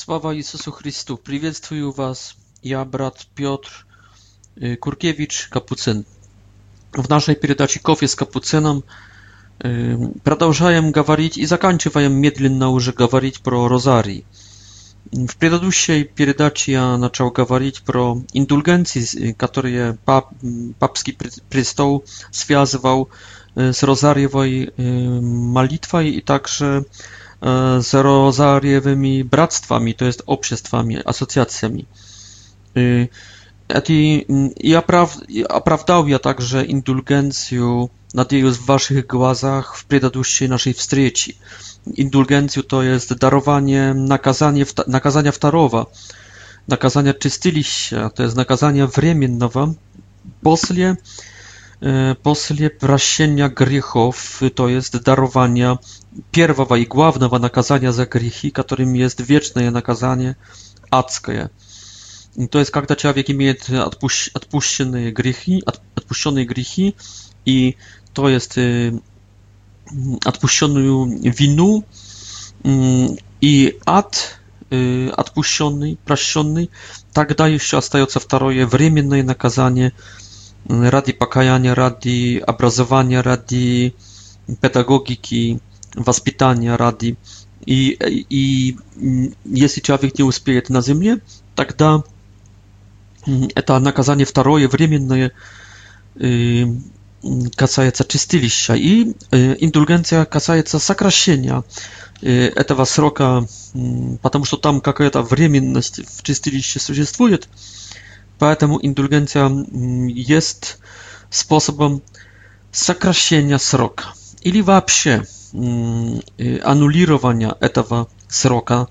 Sława Jezusu Chrystu! Приветствую Was, ja brat Piotr Kurkiewicz, Kapucyn. В нашей передаче «Кофе с Капуцином» продолжаем говорить и заканчиваем медленно уже говорить про розарий. В предыдущей передаче я начал говорить про индульгенции, которые пап, папский престол связывал с розарьевой молитвой и также z rozariewymi bractwami, to jest обществами, asocjacjami. Эти, и, оправ, и оправдал я w Waszych głazach w предыдущей naszej встрече. Indulgencję to jest darowanie nakazanie, nakazania wtarowa, nakazania czystyliścia, to jest nakazania временного, после после прощения грехов, то есть дарования первого и главного наказания за грехи, которым есть вечное наказание адское. То есть, когда человек имеет отпущ- отпущенные грехи, от- отпущенные грехи, и то есть отпущенную вину, и ад отпущенный, прощенный, тогда еще остается второе временное наказание – ради покаяния, ради образования, ради педагогики, воспитания, ради... И, и если человек не успеет на земле, тогда это наказание второе, временное, касается чистилища. И индульгенция касается сокращения этого срока, потому что там какая-то временность в чистилище существует, Поэтому индульгенция есть способом сокращения срока или вообще аннулирования этого срока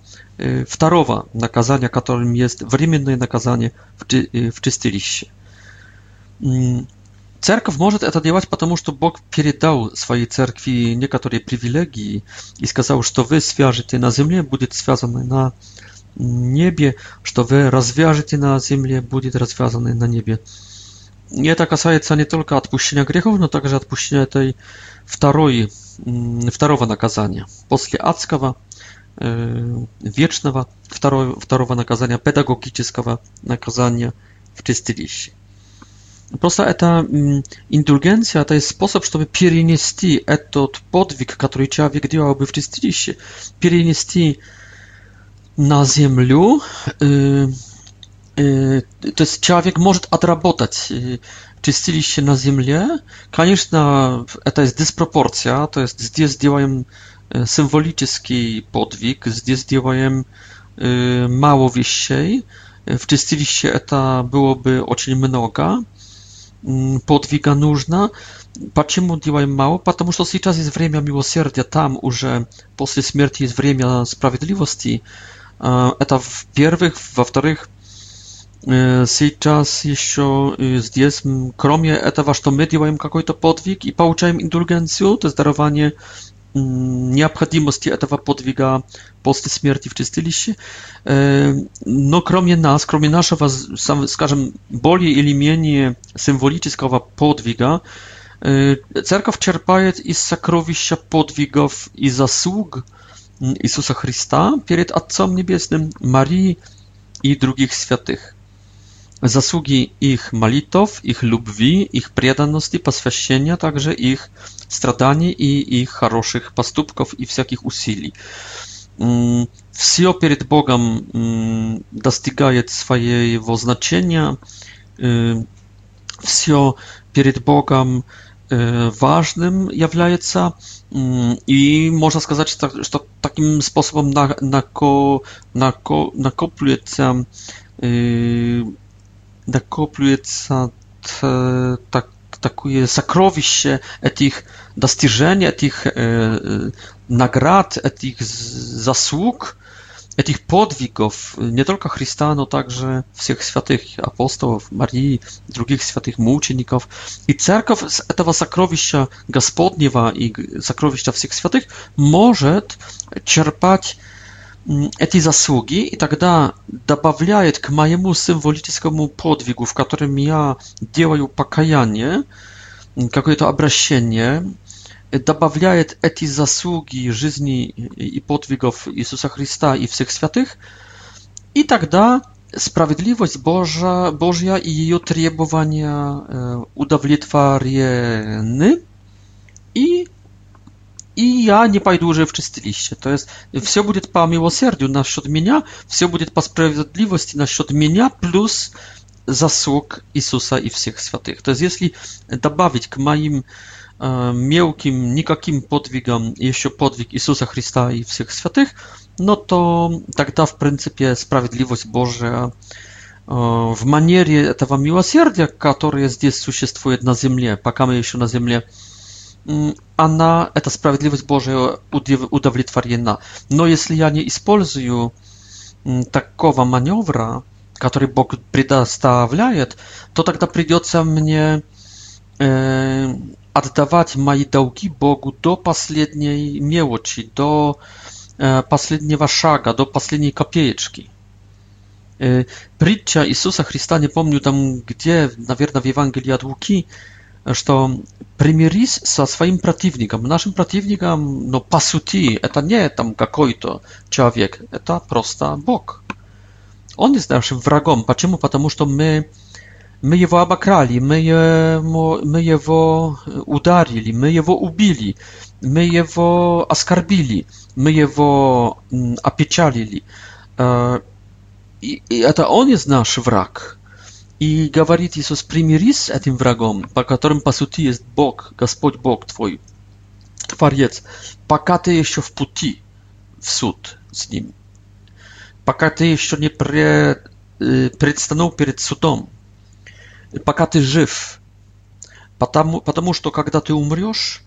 второго наказания, которым есть временное наказание в чистилище. Церковь может это делать, потому что Бог передал своей церкви некоторые привилегии и сказал, что вы свяжете на земле, будет связано на, небе, что вы развяжете на земле, будет развязано на небе. И это касается не только отпущения грехов, но также отпущения этой второй, второго наказания. После адского, вечного второго, второго наказания, педагогического наказания в чистилище. Просто это индульгенция, это способ, чтобы перенести этот подвиг, который человек делал бы в чистилище, перенести наземлю, то есть человек может отработать чистилище на земле. Конечно, это есть диспропорция, то есть здесь делаем символический подвиг, здесь делаем mało wieściej. W czystiliście eta byłoby очень много. Podwiga нужна. Почему делаем мало? Потому что сейчас есть время милосердия, там уже после смерти есть время справедливости. Это в-первых. Во-вторых, сейчас еще здесь, кроме этого, что мы делаем какой-то подвиг и получаем индульгенцию, то есть дарование необходимости этого подвига после смерти в чистилище. Но кроме нас, кроме нашего, скажем, более или менее символического подвига, церковь черпает из сокровища подвигов и заслуг, Jezusa Chrysta przed Ojcem Niebieskim, Marii i drugich świętych. Zasługi ich malitów, ich lubwi, ich przydatności, poświęcenia, także ich stradani i ich хороших поступков i всяких усилий. Wszystko przed Bogiem mm, dostaje swojego znaczenia. Mm, Wszystko przed Bogam E, ważnym является mm, i można сказать, tak, że to takim sposobem nakopluje nakopluje takie sakrowiście tych достижений, tych nagrad, tych zasług, tych podwigów, nie tylko Chrysta, no także wszystkich świętych apostołów, Marii, drugich świętych muczeników i cerkow z tego zakrowiścia gospodniewa i zakrowiścia wszystkich świętych może czerpać mm, te zasługi i тогда tak dodawiać k majemu symbolicznemu podwigu, w którym ja działaję pokajanie, mm, jakie to obrażenie, добавляет эти заслуги жизни и подвигов Иисуса Христа и всех святых, и тогда справедливость Божья, Божья и ее требования удовлетворены, и, и я не пойду уже в чистилище. То есть все будет по милосердию насчет меня, все будет по справедливости насчет меня, плюс заслуг Иисуса и всех святых. То есть если добавить к моим э, E, miłkim, nikakim podwigom, jeszcze podwig Jezusa Chrysta i wszystkich świętych, no to tak da w pryncypie sprawiedliwość Boża e, w manierie tego miłosierdzia, które jest istnieje na ziemi, pakamy my jeszcze na ziemi, ona, mm, ta sprawiedliwość Boża udowodniona. No jeśli ja nie wykorzystuję mm, takowa maniowra, który Bóg przedstawia, to tak naprawdę mnie e, отдавать мои долги Богу до последней мелочи, до последнего шага, до последней копеечки. Притча Иисуса Христа, не помню там где, наверное, в Евангелии от Луки, что примирись со своим противником. Нашим противником, но по сути, это не там какой-то человек, это просто Бог. Он jest naszym wrogiem. Dlaczego? Потому что мы Мы его обокрали, мы его, мы его ударили, мы его убили, мы его оскорбили, мы его опечалили. И, и это он есть наш враг. И говорит Иисус, примирись с этим врагом, по которым, по сути, есть Бог, Господь Бог твой, Творец, пока ты еще в пути в суд с ним, пока ты еще не пред, предстанул перед судом, пока ты жив. Потому, потому что когда ты умрешь,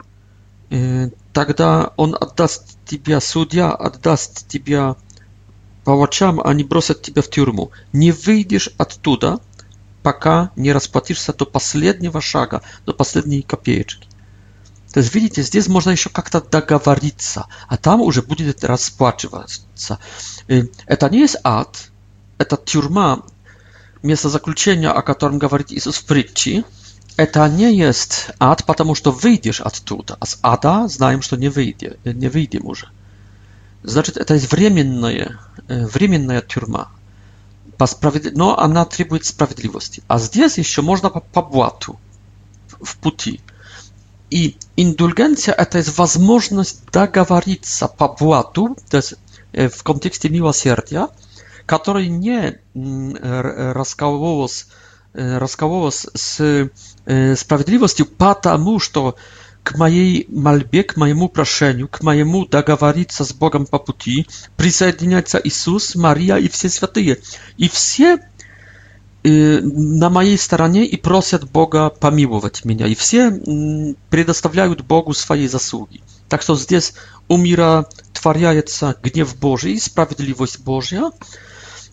тогда он отдаст тебя, судья отдаст тебя палачам, они бросят тебя в тюрьму. Не выйдешь оттуда, пока не расплатишься до последнего шага, до последней копеечки. То есть, видите, здесь можно еще как-то договориться, а там уже будет расплачиваться. Это не есть ад, это тюрьма местозаключение, о котором говорит Иисус в притче, это не есть ад, потому что выйдешь оттуда. А с ада знаем, что не, выйдем, не выйдем уже. Значит, это временная, временная тюрьма. Но она требует справедливости. А здесь еще можно по, по блату в пути. И индульгенция – это есть возможность договориться по блату, то есть в контексте милосердия, который не раскололось, раскололось с справедливостью, потому что к моей мольбе, к моему прошению, к моему договориться с Богом по пути присоединяется Иисус, Мария и все святые. И все на моей стороне и просят Бога помиловать меня. И все предоставляют Богу свои заслуги. Так что здесь умиротворяется гнев Божий, справедливость Божья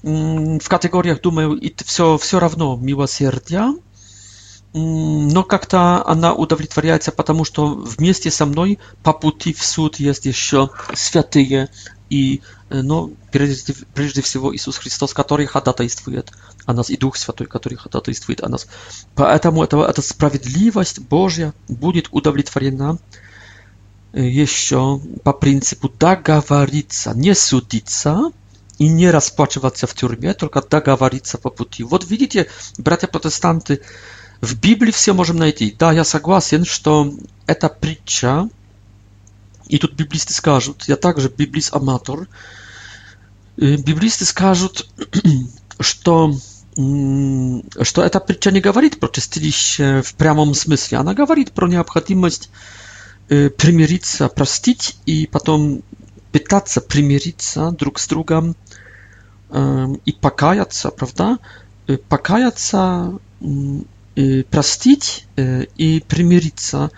в категориях, думаю, это все, все равно милосердия, но как-то она удовлетворяется, потому что вместе со мной по пути в суд есть еще святые и, ну, прежде, прежде всего Иисус Христос, который ходатайствует о нас, и Дух Святой, который ходатайствует о нас. Поэтому это, эта справедливость Божья будет удовлетворена еще по принципу договориться, не судиться, и не расплачиваться в тюрьме, только договориться по пути. Вот видите, братья-протестанты, в Библии все можем найти. Да, я согласен, что это притча, и тут библисты скажут, я также библист-аматор, библисты скажут, что, что эта притча не говорит про чистилище в прямом смысле, она говорит про необходимость примириться, простить и потом пытаться примириться друг с другом и покаяться, правда? Покаяться, простить и примириться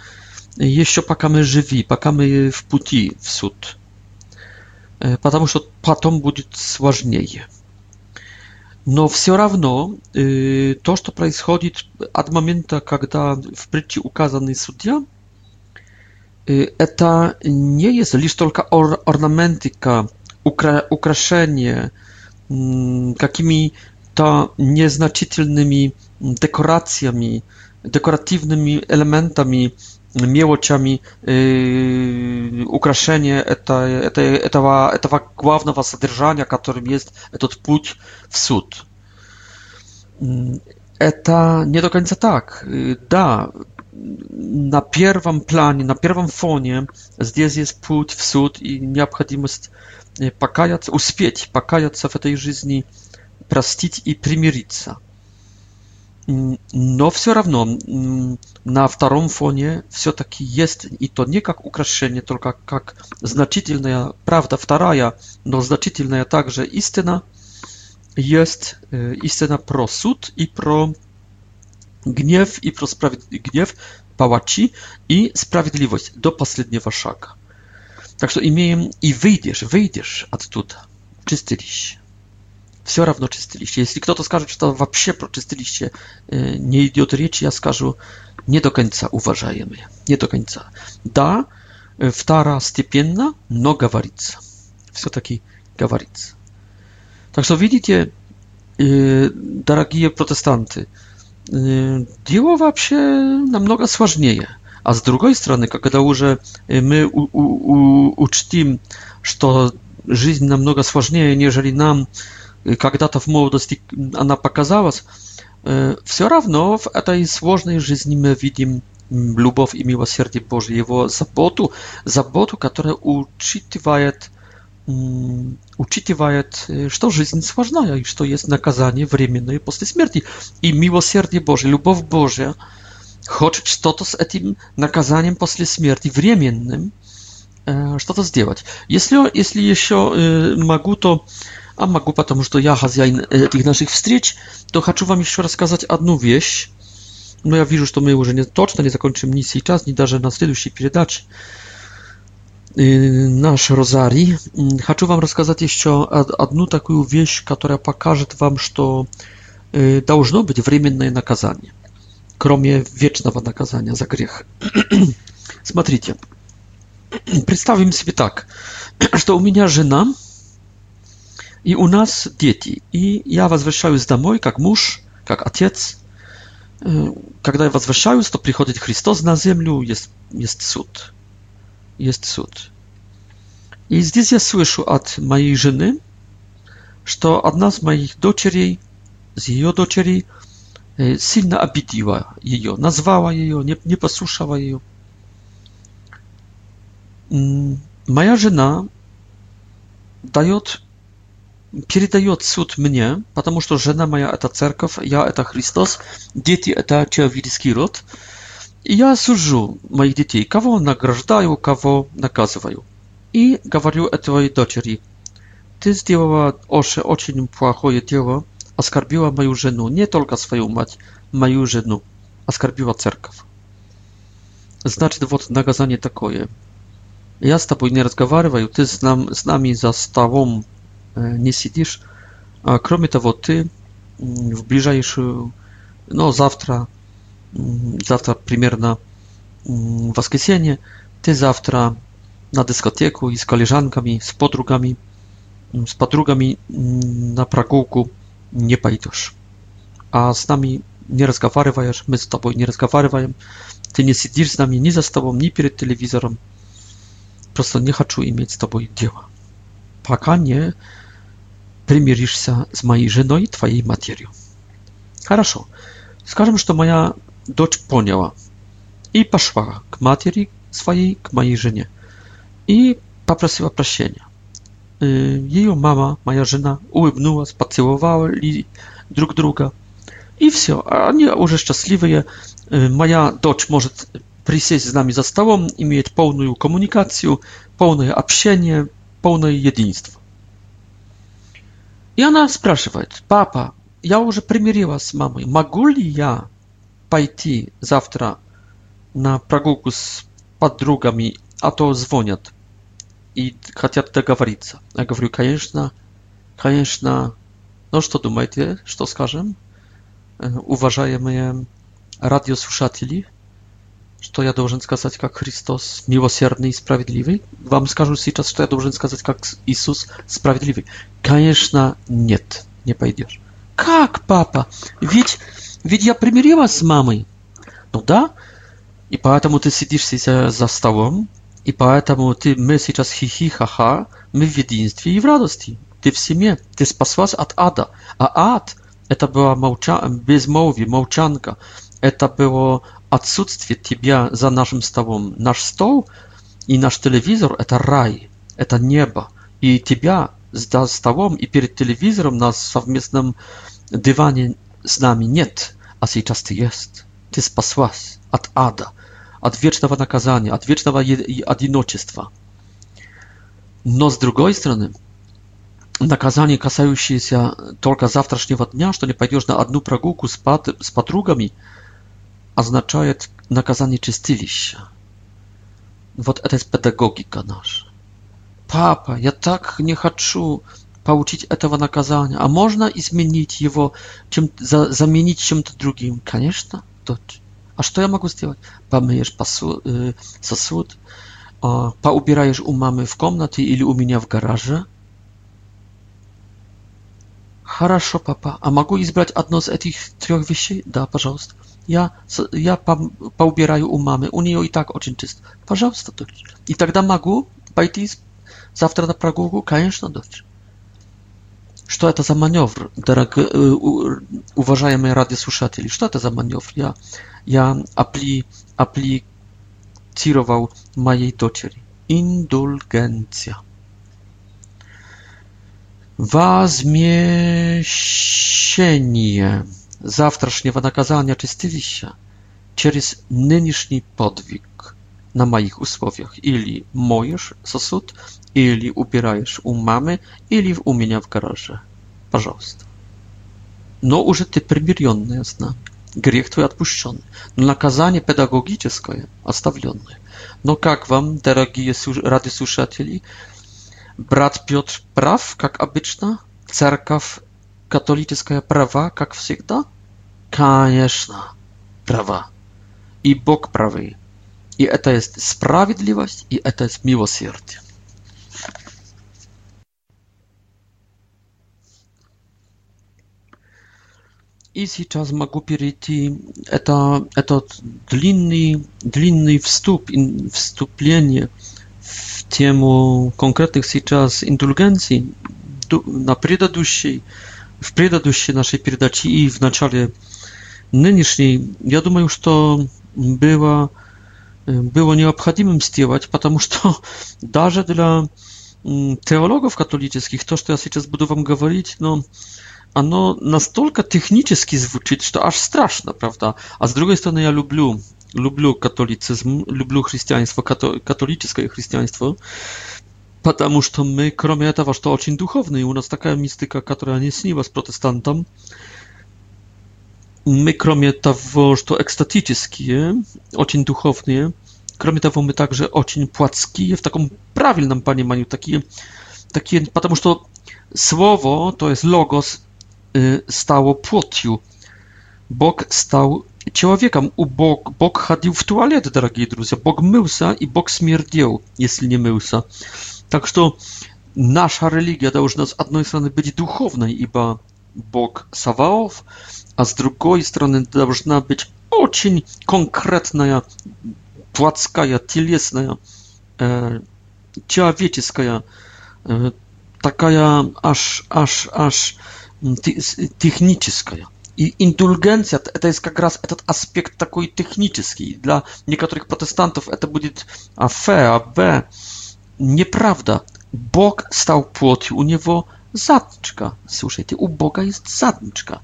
еще пока мы живи, пока мы в пути в суд. Потому что потом будет сложнее. Но все равно то, что происходит от момента, когда в притче указанный судья, это не есть лишь только ор орнаментика, украшение, jakimi mm, to nieznaczytelnymi mm, dekoracjami, dekoratywnymi elementami, mm, miłociami yy, ukraszenie tego głównego zadrżania, którym jest ten płód w sód. To nie do końca tak. Yy, da, na pierwszym planie, na pierwszym fonie, zdjęcie jest płód w sód i niepotrzebność pokajać, uspieć pokajać się w tej żyzni, prostić i przymierzyć No, все равно mm, na втором фоне все-таки jest i to nie jak ukraszenie, tylko jak znaczytelna prawda, wtaraja, no znaczytelna także istyna jest y, istyna pro sud i pro gniew i pro gniew, pałaci i sprawiedliwość do последniego szaka. Так что имеем и выйдешь, выйдешь оттуда. Чистилище. Все равно чистилище. Если кто-то скажет, что вообще про чистилище не идет речь, я скажу не до конца, уважаемые, не до конца. Да, второстепенно, но говорится. Все-таки говорится. Так что видите, дорогие протестанты, дело вообще намного сложнее. A с другой стороны, когда уже мы у, у, у, учтим, что жизнь намного сложнее, нежели нам когда-то в молодости она показалась, все равно в этой сложной жизни мы видим любовь и милосердие Божье, его заботу, заботу, которая учитывает, учитывает, что жизнь сложная и что есть наказание временное после смерти. И милосердие Божье, любовь Божья – choć to to z tym nakazaniem po śmierci wremiennym e, co to zdziałać jeśli jeśli jeszcze mogę to a mogę ponieważ to ja z e, tych naszych wstrzeć to chcę wam jeszcze rozkazać jedną wieść no ja wierzę, że to my już nie toczne nie zakończymy nic i czas nie darzę na następnej przedać e, nasz rozari chcę wam rozkazać jeszcze jedną taką wieść która pokaże wam że to e, powinno być wremienne nakazanie кроме вечного наказания за грех. Смотрите, представим себе так, что у меня жена, и у нас дети, и я возвращаюсь домой как муж, как отец. Когда я возвращаюсь, то приходит Христос на землю, есть, есть суд. Есть суд. И здесь я слышу от моей жены, что одна из моих дочерей, из ее дочерей – Э, сильно обидела ее, назвала ее, не, не послушала ее. Моя жена дает, передает суд мне, потому что жена моя это церковь, я это Христос, дети это человеческий род. И я сужу моих детей, кого награждаю, кого наказываю. И говорю этой дочери, ты сделала Оше очень плохое дело, оскорбила мою жену, не только свою мать, мою жену. Оскорбила церковь. Значит, вот наказание такое. Я с тобой не разговариваю, ты с, нам, с нами за столом э, не сидишь. А, кроме того, ты в ближайшую, ну, завтра, завтра примерно в воскресенье, ты завтра na dyskoteku i z koleżankami, z podrugami, z podrugami na pragułku не пойдешь. А с нами не разговариваешь, мы с тобой не разговариваем. Ты не сидишь с нами ни за столом, ни перед телевизором. Просто не хочу иметь с тобой дело. Пока не примиришься с моей женой, твоей матерью. Хорошо. Скажем, что моя дочь поняла и пошла к матери своей, к моей жене и попросила прощения. Y, jej mama, moja żona, ułybnęła, spacyłowała druk druga. I wszystko. A oni już szczęśliwi. Y, moja dotcz może przysiąść z nami za stołem i mieć pełną komunikację, pełne obsienie, pełne jedynstwo. I ona sprawdza, papa, ja już przymierzyła z mamą. Mogę li ja pójść zawtra na pragułku z podrugami, a to zwoniat и хотят договориться. Я говорю, конечно, конечно, ну что думаете, что скажем, уважаемые радиослушатели, что я должен сказать, как Христос милосердный и справедливый? Вам скажу сейчас, что я должен сказать, как Иисус справедливый. Конечно, нет, не пойдешь. Как, папа? Ведь, ведь я примирилась с мамой. Ну да, и поэтому ты сидишь сейчас за столом, И поэтому ты, мы сейчас хихи-ха-ха, мы в единстве и в радости. Ты в семье, ты спаслась от ада. А ад – это было молча... безмолвие, молчанка. Это было отсутствие тебя за нашим столом. Наш стол и наш телевизор – это рай, это небо. И тебя за столом и перед телевизором на совместном диване с нами нет, а сейчас ты есть. Ты спаслась от ада – от вечного наказания, от вечного одиночества. Но с другой стороны, наказание, касающееся только завтрашнего дня, что не пойдешь на одну прогулку с, под, с подругами, означает наказание чистилища. Вот это есть педагогика наша. Папа, я так не хочу получить этого наказания. А можно изменить его, чем, за, заменить чем-то другим? Конечно, точно. А что я могу сделать? Помыешь посуд, э, сосуд, э, поубираешь у мамы в комнате или у меня в гараже? Хорошо, папа. А могу избрать одно из этих трех вещей? Да, пожалуйста. Я, я по, поубираю у мамы. У нее и так очень чисто. Пожалуйста, дочь. И тогда могу пойти завтра на прогулку? Конечно, дочь. Что это за маневр, дорогие, уважаемые радиослушатели? Что это за маневр? Я я апли, аплицировал моей дочери. Индульгенция. Возмещение zawtraszniego nakazania czystyliścia через нынешний подвиг na moich условиях. Или моешь сосуд, или убираешь у мамы, или у меня в гараже. Пожалуйста. Но уже ты примиренная с нами грех твой отпущен, но наказание педагогическое оставленное. Но как вам, дорогие радиослушатели, брат Петр прав, как обычно, церковь католическая права, как всегда? Конечно, права. И Бог правый. И это есть справедливость, и это есть милосердие. и сейчас могу перейти. Это этот длинный, длинный вступ, вступление в тему конкретных сейчас индульгенций на предыдущей, в предыдущей нашей передаче и в начале нынешней, я думаю, что было, было необходимым сделать, потому что даже для теологов католических, то, что я сейчас буду вам говорить, но ну, оно настолько технически звучит, что аж страшно, правда? А с другой стороны, я люблю, люблю католицизм, люблю христианство, католическое христианство, потому что мы, кроме этого, что очень духовные, у нас такая мистика, которая не снилась протестантам, мы, кроме того, что экстатические, очень духовные, кроме того, мы также очень плотские, в таком правильном пониманию, такие, такие потому что Słowo to jest logos Y, stało płotiu. Bóg stał człowiekiem. U Bóg, Bóg chodził w toalet, drogi drodzy. Bóg mył się i Bóg śmierdził, jeśli nie mył się. Tak że nasza religia powinna z jednej strony być i ba Bóg Sawałów, a z drugiej strony powinna być bardzo konkretna, płacka, cielesna, ciała e, człowieczeska, e, taka ja aż, aż, aż техническая. И индульгенция – это есть как раз этот аспект такой технический. Для некоторых протестантов это будет афе, абе. Неправда. Бог стал плотью, у него задничка. Слушайте, у Бога есть задничка.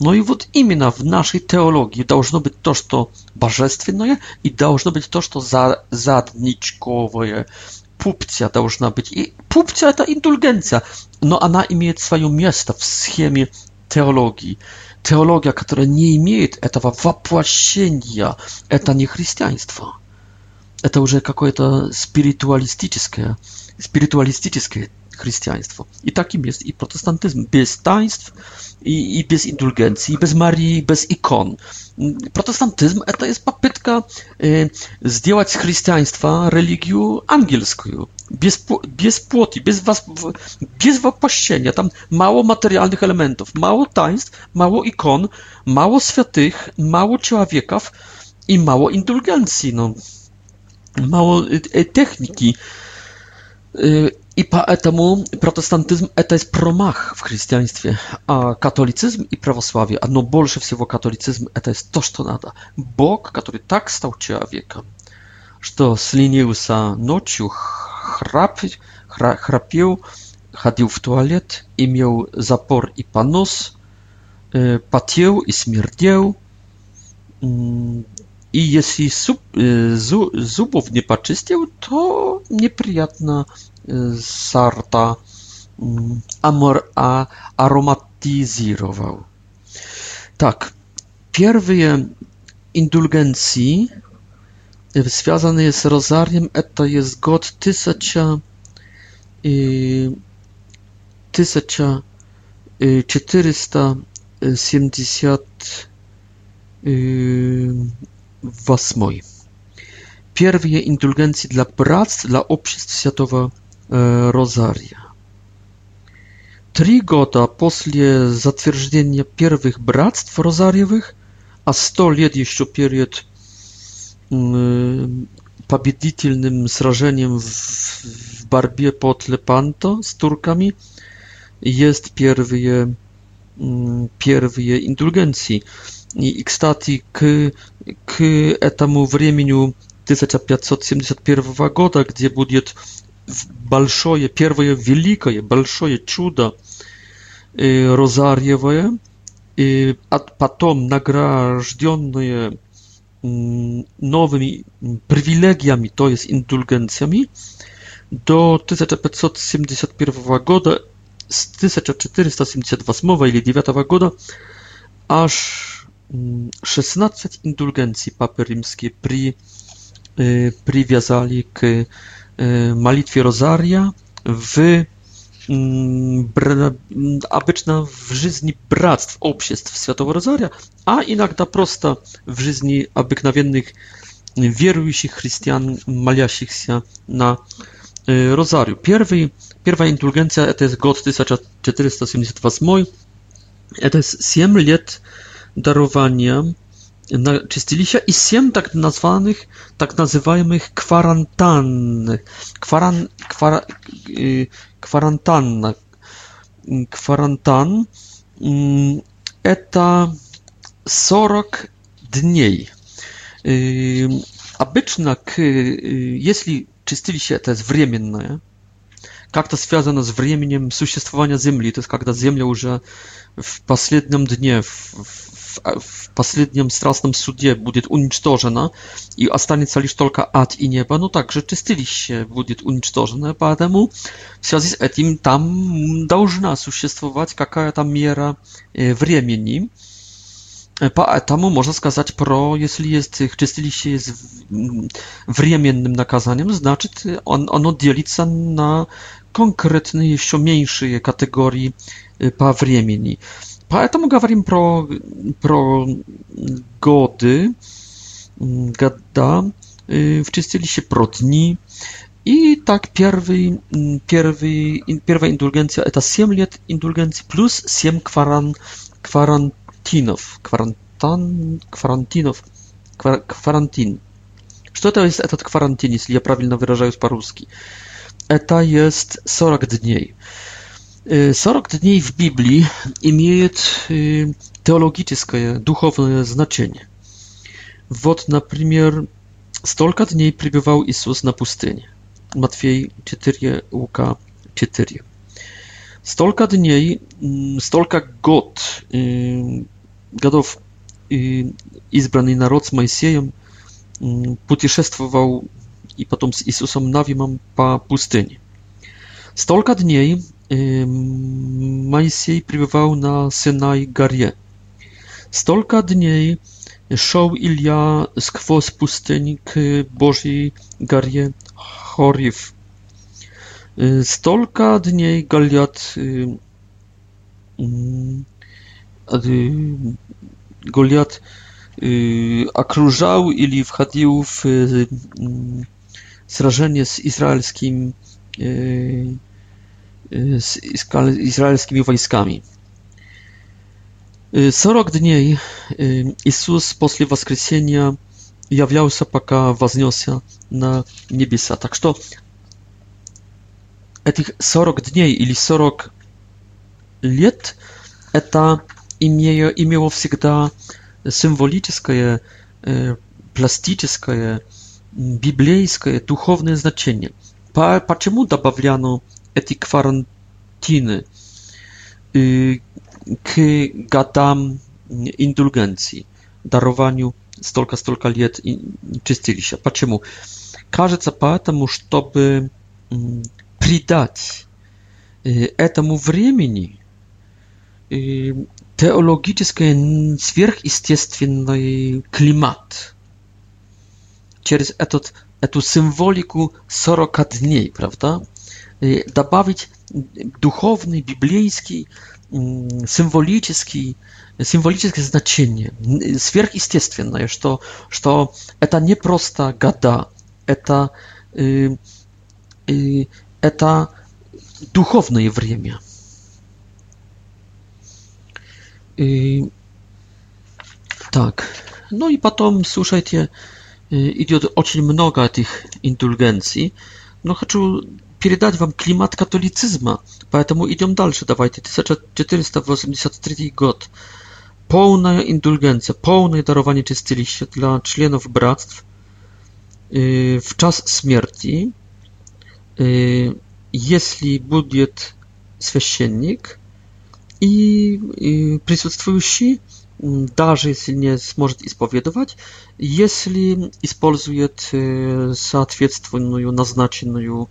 No i вот именно w naszej teologii должно być to, что божественное, и должно быть то, что за, задничковое pupcja должна być. I pupcja to indulgencja. No a ona ma swoją miejsce w schemie teologii. Teologia, która nie ma tego wapłasienia, to nie chrześcijaństwo. To już jakieś spiritualistyczne, spiritualistyczne chrześcijaństwo I takim jest i protestantyzm. Bez taństw i, i bez indulgencji, bez Marii, bez ikon. Protestantyzm to jest papytka y, zdjęłać z chrześcijaństwa religię angielską. Bez, bez płoti, bez, was, bez wapościenia. Tam mało materialnych elementów, mało taństw, mało ikon, mało świętych, mało człowieków i mało indulgencji. No. Mało y, y, techniki. Y, i paetemu протестантизм – это промах в христианстве, а католицизм и православие, оно больше всего католицизм – это то, что надо. Бог, который так стал человеком, что сленился ночью, храп, хра, храпел, ходил в туалет, имел запор и понос, э, потел и смердел. И если зуб, э, зубов не почистил, то неприятно Sarta mm, amor, a, aromatyzował. Tak, pierwsze indulgencji y, związane jest z rozariem, to jest god 1478. Y, y, pierwsze indulgencji dla prac, dla obszarstw światowa Розария. Три года после затверждения первых братств Розарьевых, а сто лет еще перед победительным сражением в борьбе под Лепанто с турками, есть первые, первые индульгенции. И, кстати, к, к этому времени 1571 года, где будет большое, первое великое, большое чудо Розарьевое, и потом награжденное новыми привилегиями, то есть индульгенциями, до 1571 года, с 1478 или 9 года аж 16 индульгенcji papy rzymskie pri, привязали к Y, malitwie rozaria w mm, Br mm, abyczna w żyzni bractw, obsiestw Świętego Rozaria, a иногда prosta w żyzni obyknowiennych wierujących chrześcijan moлящих się na y, Rozariu. pierwsza indulgencja to jest rok 1478, to jest 7 lat darowania czystili się i siem tak nazwanych, tak nazywanych kwarantanny, kwaran, kwar, kwarantanna, kwarantan, это 40 дней. Обычно, к, если чистилище это временное, как-то связано с временем существования Земли, то есть когда Земля уже в последнем дне, в, в последнем страстном суде будет уничтожена и останется лишь только ад и небо, но также чистилище будет уничтожено, поэтому в связи с этим там должна существовать какая-то мера времени. Поэтому можно сказать про, если есть чистилище jest временным наказанием, значит он, оно делится на конкретные еще меньшие категории по времени. Поэтому говорим про, про годы, года, вчистили się про дни. И так первый, первый, первая индульгенция это 7 лет индульгенции плюс 7 кваран, кварантинов. Кварантан, кварантинов. Квар, кварантин. Что это есть этот кварантин, если я правильно выражаюсь по-русски? Это есть 40 дней. 40 y, dni w Biblii imieje y, teologiczne, duchowe znaczenie. Wod, na przykład, stolka dni przybywał Jezus na pustynię. Matwiej 4, Łuka 4. Stolka dni, mm, stolka god, y, gadów izbrany naród z Mojsiejem путешествował mm, i potem z Jezusem nawiemam pa pustynię. Stolka dni Moisej przebywał na Senaj Garie. Stolka dni szł Ilia skwoz pustyni k Bożej Garie Chorif. Stolka dni Goliat Goliat окружал или wchodził w сражение z izraelskim z izraelskimi wojskami. Сорок дней Иисус после воскресения являлся, пока вознесся на небеса. Так что этих 40 дней или 40 лет это имело, имело всегда символическое, пластическое, библейское, духовное значение. Почему добавляно этой kwarantanny, k gadam indulgencji, darowaniu столько, столько лет чистилища. Почему? Кажется, поэтому, чтобы придать этому времени теологический сверхъестественный климат через этот, эту символику 40 дней, правда? добавить духовный, библейский, символический, символическое значение, сверхъестественное, что, что это не просто года, это, это духовное время. И, так, ну и потом, слушайте, идет очень много этих индульгенций, но хочу передать вам климат католицизма, поэтому идем дальше. Давайте, 1483 год. Полная индульгенcja, pełne darowanie czystyliście dla członków bractw w czas śmierci, jeśli будет священник i присутствующий даже если не сможет исповедовать, если использует соответственную назначенную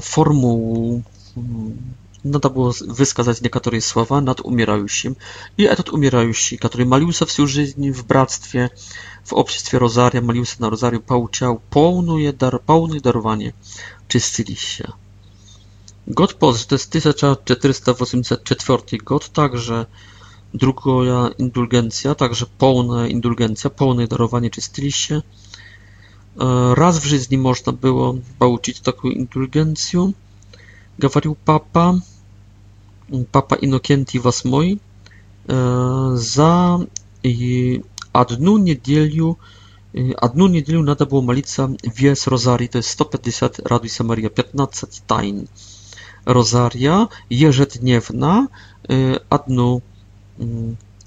formuł, hmm, no było wyskazać niektóre słowa nad umierającym i etat umierający, który malił się w życiu, w bractwie, w obszarstwie rozaria, malił na rozariu, pouczał, pełne dar, darowanie, czyścili się. God Post, to jest 1484 God, także druga indulgencja, także pełna indulgencja, pełne darowanie, czyścili się. Raz w жизни można było получить taką indulgencję, говорил papa, papa Innocenti VIII, za одну неделю Одну неделю надо было молиться весь розарий, то есть 150 «Радуйся, Мария», 15 тайн розария ежедневно одну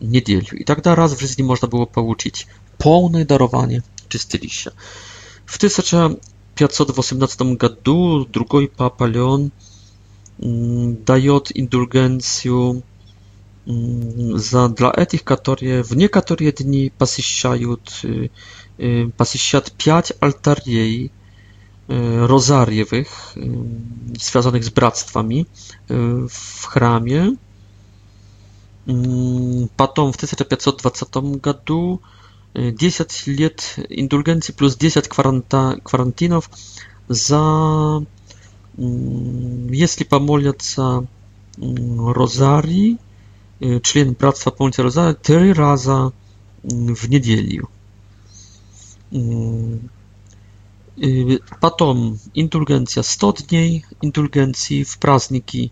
неделю. И тогда раз в жизни можно было получить полное дарование чистилища. W 1518 roku drugi papa Leon mm, daje indulgencję mm, za dla tych, którzy w niektóre dni posiścią 5 altarii rozariewych y, związanych z bractwami y, w hramie. Potem mm, w 1520 roku 10 лет индульгенции плюс 10 кваранта, карантинов за если помолятся розарий, член братства помолится розарий три раза в неделю. Потом индульгенция 100 дней индульгенции в праздники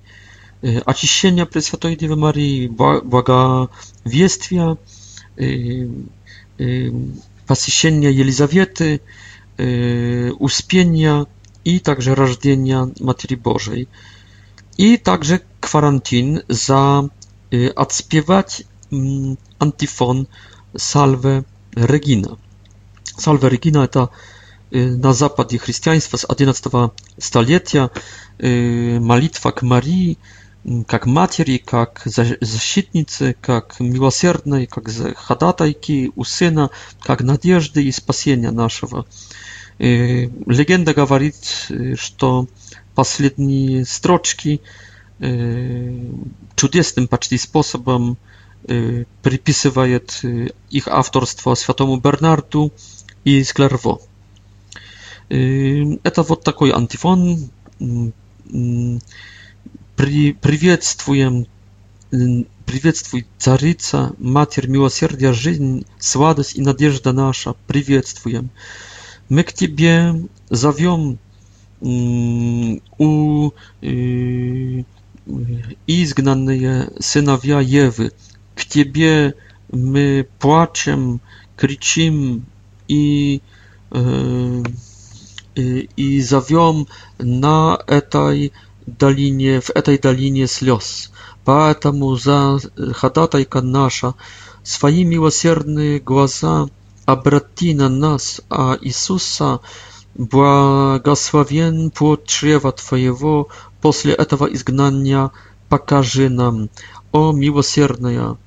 очищения Пресвятой Девы Марии, благовествия, посещение y, Елизаветы, y, Uspienia i także рождения Матери Bożej i także kwarantyn za y, odśpiewać mm, antifon Salve Regina. Salve Regina to na zapadzie chrześcijaństwa z XI stulecia modlitwa k Marii, как матери, как защитницы, как милосердной, как ходатайки у сына, как надежды и спасения нашего. И легенда говорит, что последние строчки чудесным почти способом приписывает их авторство святому Бернарду и Склерво. Это вот такой антифон При, приветствуем, приветствуй, Царица, Матерь Милосердия, жизнь, сладость и надежда наша, приветствуем. Мы к Тебе зовем у изгнанные сыновья Евы, к Тебе мы плачем, кричим и, и, и зовем на этой долине, в этой долине слез. Поэтому за ходатайка наша, свои милосердные глаза обрати на нас, а Иисуса, благословен плод чрева Твоего, после этого изгнания покажи нам, о милосердная,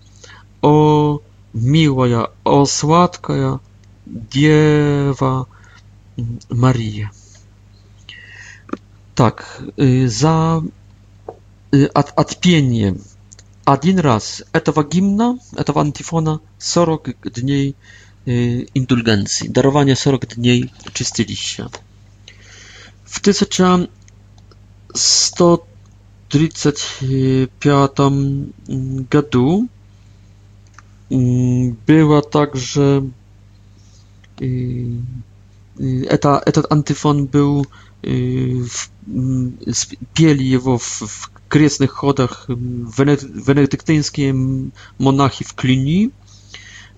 о милая, о сладкая Дева Мария. Tak y, za от, от пения один раз этого гимна, этого антифона 40 дней indulgencji, darowanie 40 dni czystyliścia. W 1135 roku mm, była także y, y, etat antyfon był w пели его в, в крестных ходах венедиктинские монахи в Клини,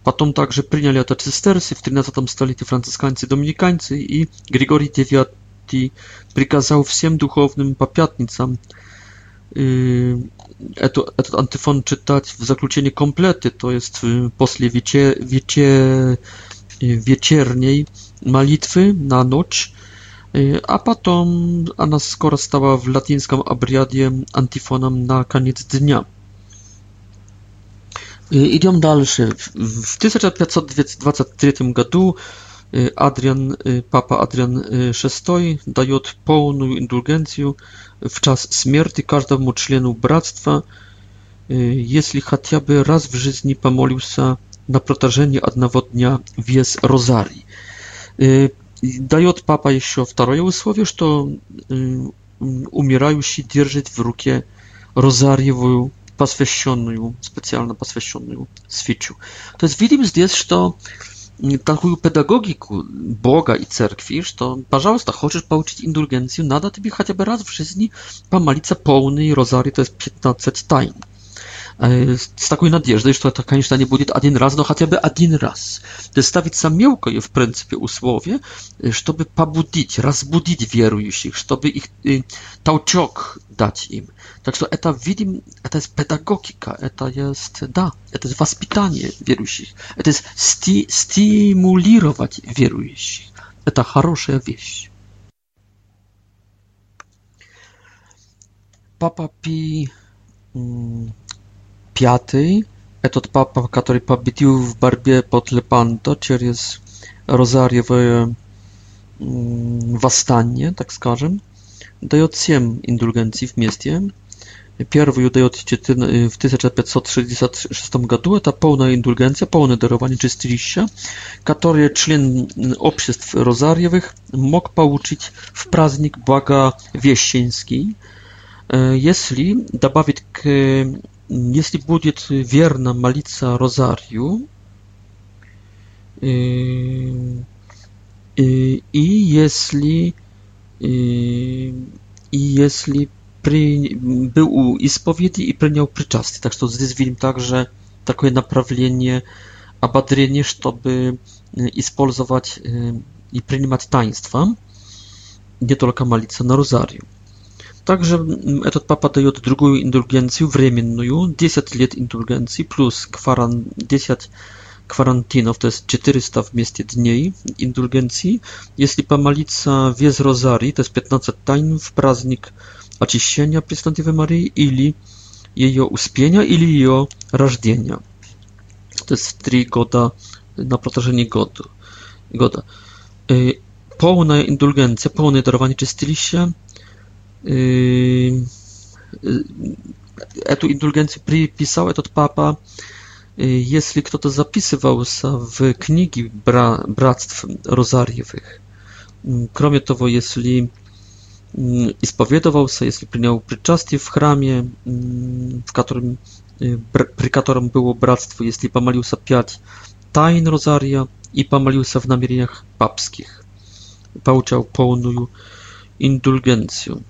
Потом также приняли от цистерцы в 13 столетии францисканцы-доминиканцы, и Григорий IX приказал всем духовным по пятницам э, эту, этот антифон читать в заключении комплеты, то есть после вечер, вечер, вечерней молитвы на ночь, Y, a potem ona skoro stała w latyńskim obriadzie antifonem na koniec dnia. Y, Idziemy dalej. W 1523 roku y, Adrian, papa Adrian VI daje pełną indulgencję w czas śmierci każdemu członkowi bractwa, jeśli chociażby raz w życiu pomolił się na protarzenie jednego dnia wies Jez Rosarii дает папа еще второе условие, что умирающий держит в руке розарьевую посвященную, специально посвященную свечу. То есть видим здесь, что такую педагогику Бога и церкви, что, пожалуйста, хочешь получить индульгенцию, надо тебе хотя бы раз в жизни помолиться полный розарий, то есть 15 тайн с такой надеждой, что это, конечно, не будет один раз, но хотя бы один раз. Ставится мелкое, в принципе, условие, чтобы побудить, разбудить верующих, чтобы их толчок дать им. Так что это, видим, это есть педагогика, это есть, да, это есть воспитание верующих, это есть сти стимулировать верующих. Это хорошая вещь. Папа Пи пятый, этот папа, который победил в борьбе под Лепанто через Розарьевое восстание, так скажем, дает 7 индульгенций вместе. Первую дает в 1566 году. Это полная индульгенция, полное дарование чистилища, которое член обществ розарьевых мог получить в праздник Благовещенский, если добавить к jeśli będzie wierna malica rozariu i, jeśli i, jeśli był u ispowiedzi i przyjął przyczasty, tak to zdjęć widzimy także takie naprawienie, abadrienie, żeby использовать i przyjmować taństwa, nie tylko malica na rozarium. Также этот папа дает другую индульгенцию, временную, 10 лет индульгенции плюс кваран, 10 кварантинов, то есть 400 вместе дней индульгенции. Если помолиться весь розарий, то есть 15 тайн в праздник очищения Преснодевы Марии или ее успения или ее рождения. То есть 3 года na протяжении года. года. Полная индульгенция, полное дарование чистилища эту индульгенцию приписал этот папа, если кто-то записывался в книги братств розарьевых. Кроме того, если исповедовался, если принял причастие в храме, в котором, при котором было братство, если помолился пять тайн розария и помолился в намерениях папских, получал полную индульгенцию.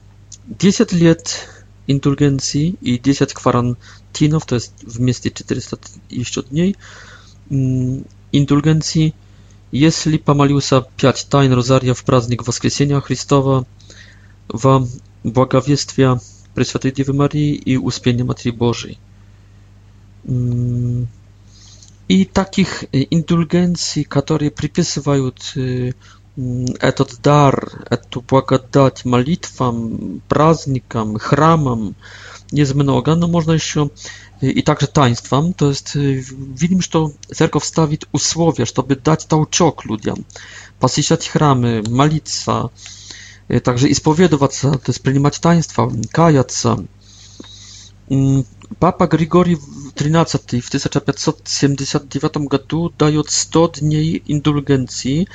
10 lat indulgencji i 10 kwarantinów, to jest w mieście 400 jeszcze dni mm, indulgencji, jeśli pomaliłsa 5 tajn rozaria w praznik Woskresienia Chrystowa, w błagawiestwie Preświętej Dziewy Marii i uspienie Matki Bożej. Mm, I takich indulgencji, które przypisywają y, Mm, этот дар, эту благодать молитвам, праздникам, храмам jest mnoga, no można jeszcze i także taństwam, to jest, widzimy, że cerkow stawi usłowie, żeby dać tałczok ludziom, посещать храмы, молиться, także э, исповедоваться, to jest przyjmować taństwa, kajać Papa Grigory XIII w 1579 roku daje 100 dni indulgencji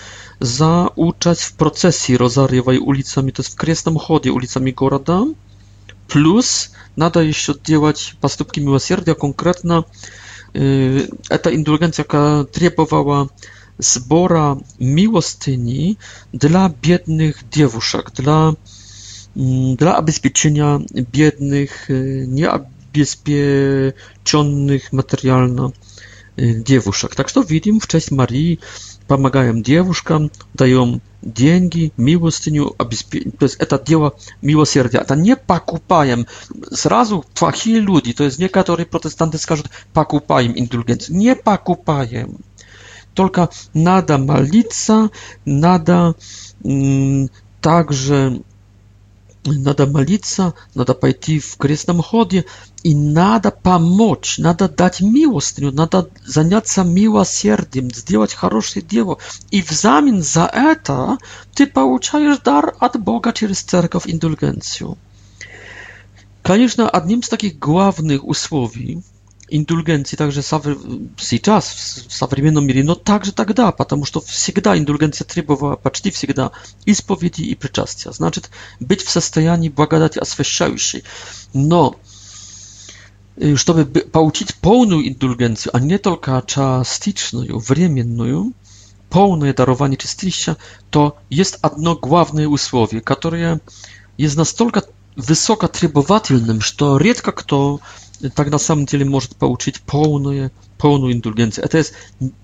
za uczać w procesji rozariowej ulicami, to jest w Kresnym Chodzie, ulicami города, plus nada jeszcze oddziałać поступки miłosierdzia, Konkretna yy, ta indulgencja требовала zbora miłostyni dla biednych dziewuszek, dla, mm, dla zabezpieczenia biednych, yy, nie zabezpieczonych materialno y, dziewuszek. Tak to widzimy w cześć Marii, pomagają dziewuszkom, dają pieniądze, miłostyniu, to jest to dzieło miłosierdzia. To nie pakupają, zrazu twachi ludzi, to jest niektórzy protestanty skażą, pakupają indulgencję. Nie pakupają. Tylko nada malica, nada mm, także. надо молиться, надо пойти в крестном ходе, и надо помочь, надо дать милостыню, надо заняться милосердием, сделать хорошее дело. И взамен за это ты получаешь дар от Бога через церковь индульгенцию. Конечно, одним из таких главных условий – индульгенции также сов... сейчас, в современном мире, но также тогда, потому что всегда индульгенция требовала почти всегда исповеди и причастия. Значит, быть в состоянии благодати освящающей. Но чтобы получить полную индульгенцию, а не только частичную, временную, полное дарование чистилища, то есть одно главное условие, которое jest настолько wysoko trybowatelnym, że редко kto так на самом деле может получить полную, полную индульгенцию. Это есть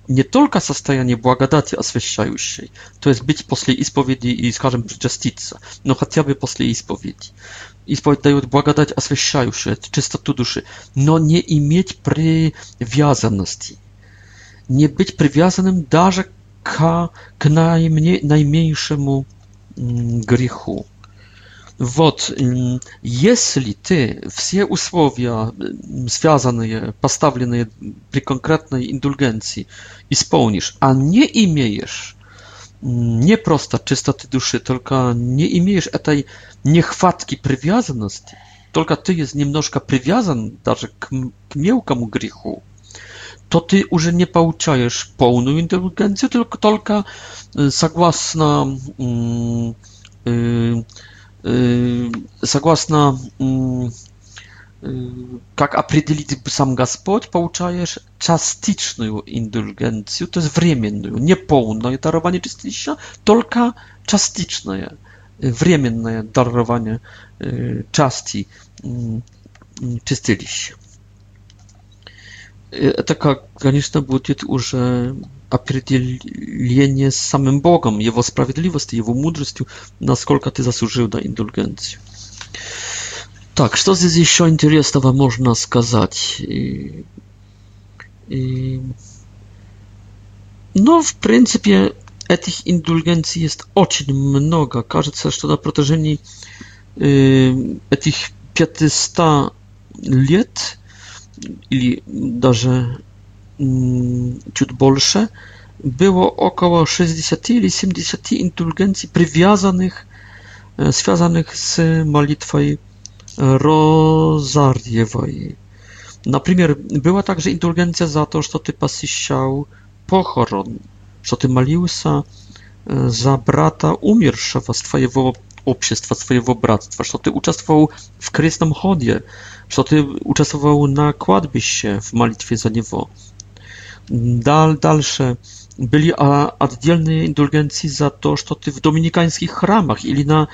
не только состояние благодати освящающей, то есть быть после исповеди и, скажем, причаститься, но хотя бы после исповеди. Исповедь дает благодать освящающую, чистоту души, но не иметь привязанности, не быть привязанным даже к, к наименьшему греху. Вот, если ты все условия, связанные, поставленные при конкретной индульгенции, исполнишь, а не имеешь не просто чистоты души, только не имеешь этой нехватки привязанности, только ты есть немножко привязан даже к, к мелкому греху, то ты уже не получаешь полную индульгенцию, только, только согласно э, э, согласно как определить сам Господь, получаешь частичную индульгенцию, то есть временную, не полное дарование чистилища, только частичное, временное дарование части чистилища. Это, как, конечно, будет уже определение с самым Богом, Его справедливостью, Его мудростью, насколько ты заслужил на индульгенцию. Так, что здесь еще интересного можно сказать? И, и... Ну, в принципе, этих индульгенций есть очень много. Кажется, что на протяжении э, этих 500 лет или даже Mm, ciut bolsze, było około 60 lub 70 indulgencji przywiązanych e, związanych z modlitwą rozariewą. Na przykład była także indulgencja za to, że ty pasiściał pochoron, że ty maliłsa e, za brata umierszego z twojego obszestwa, swojego bractwa, że ty uczestował w krystnym chodzie, że ty uczestował na się w modlitwie za niego, dal, dalsze byli a oddzielnej indulgencji za to, że ty w dominikańskich ramach ili na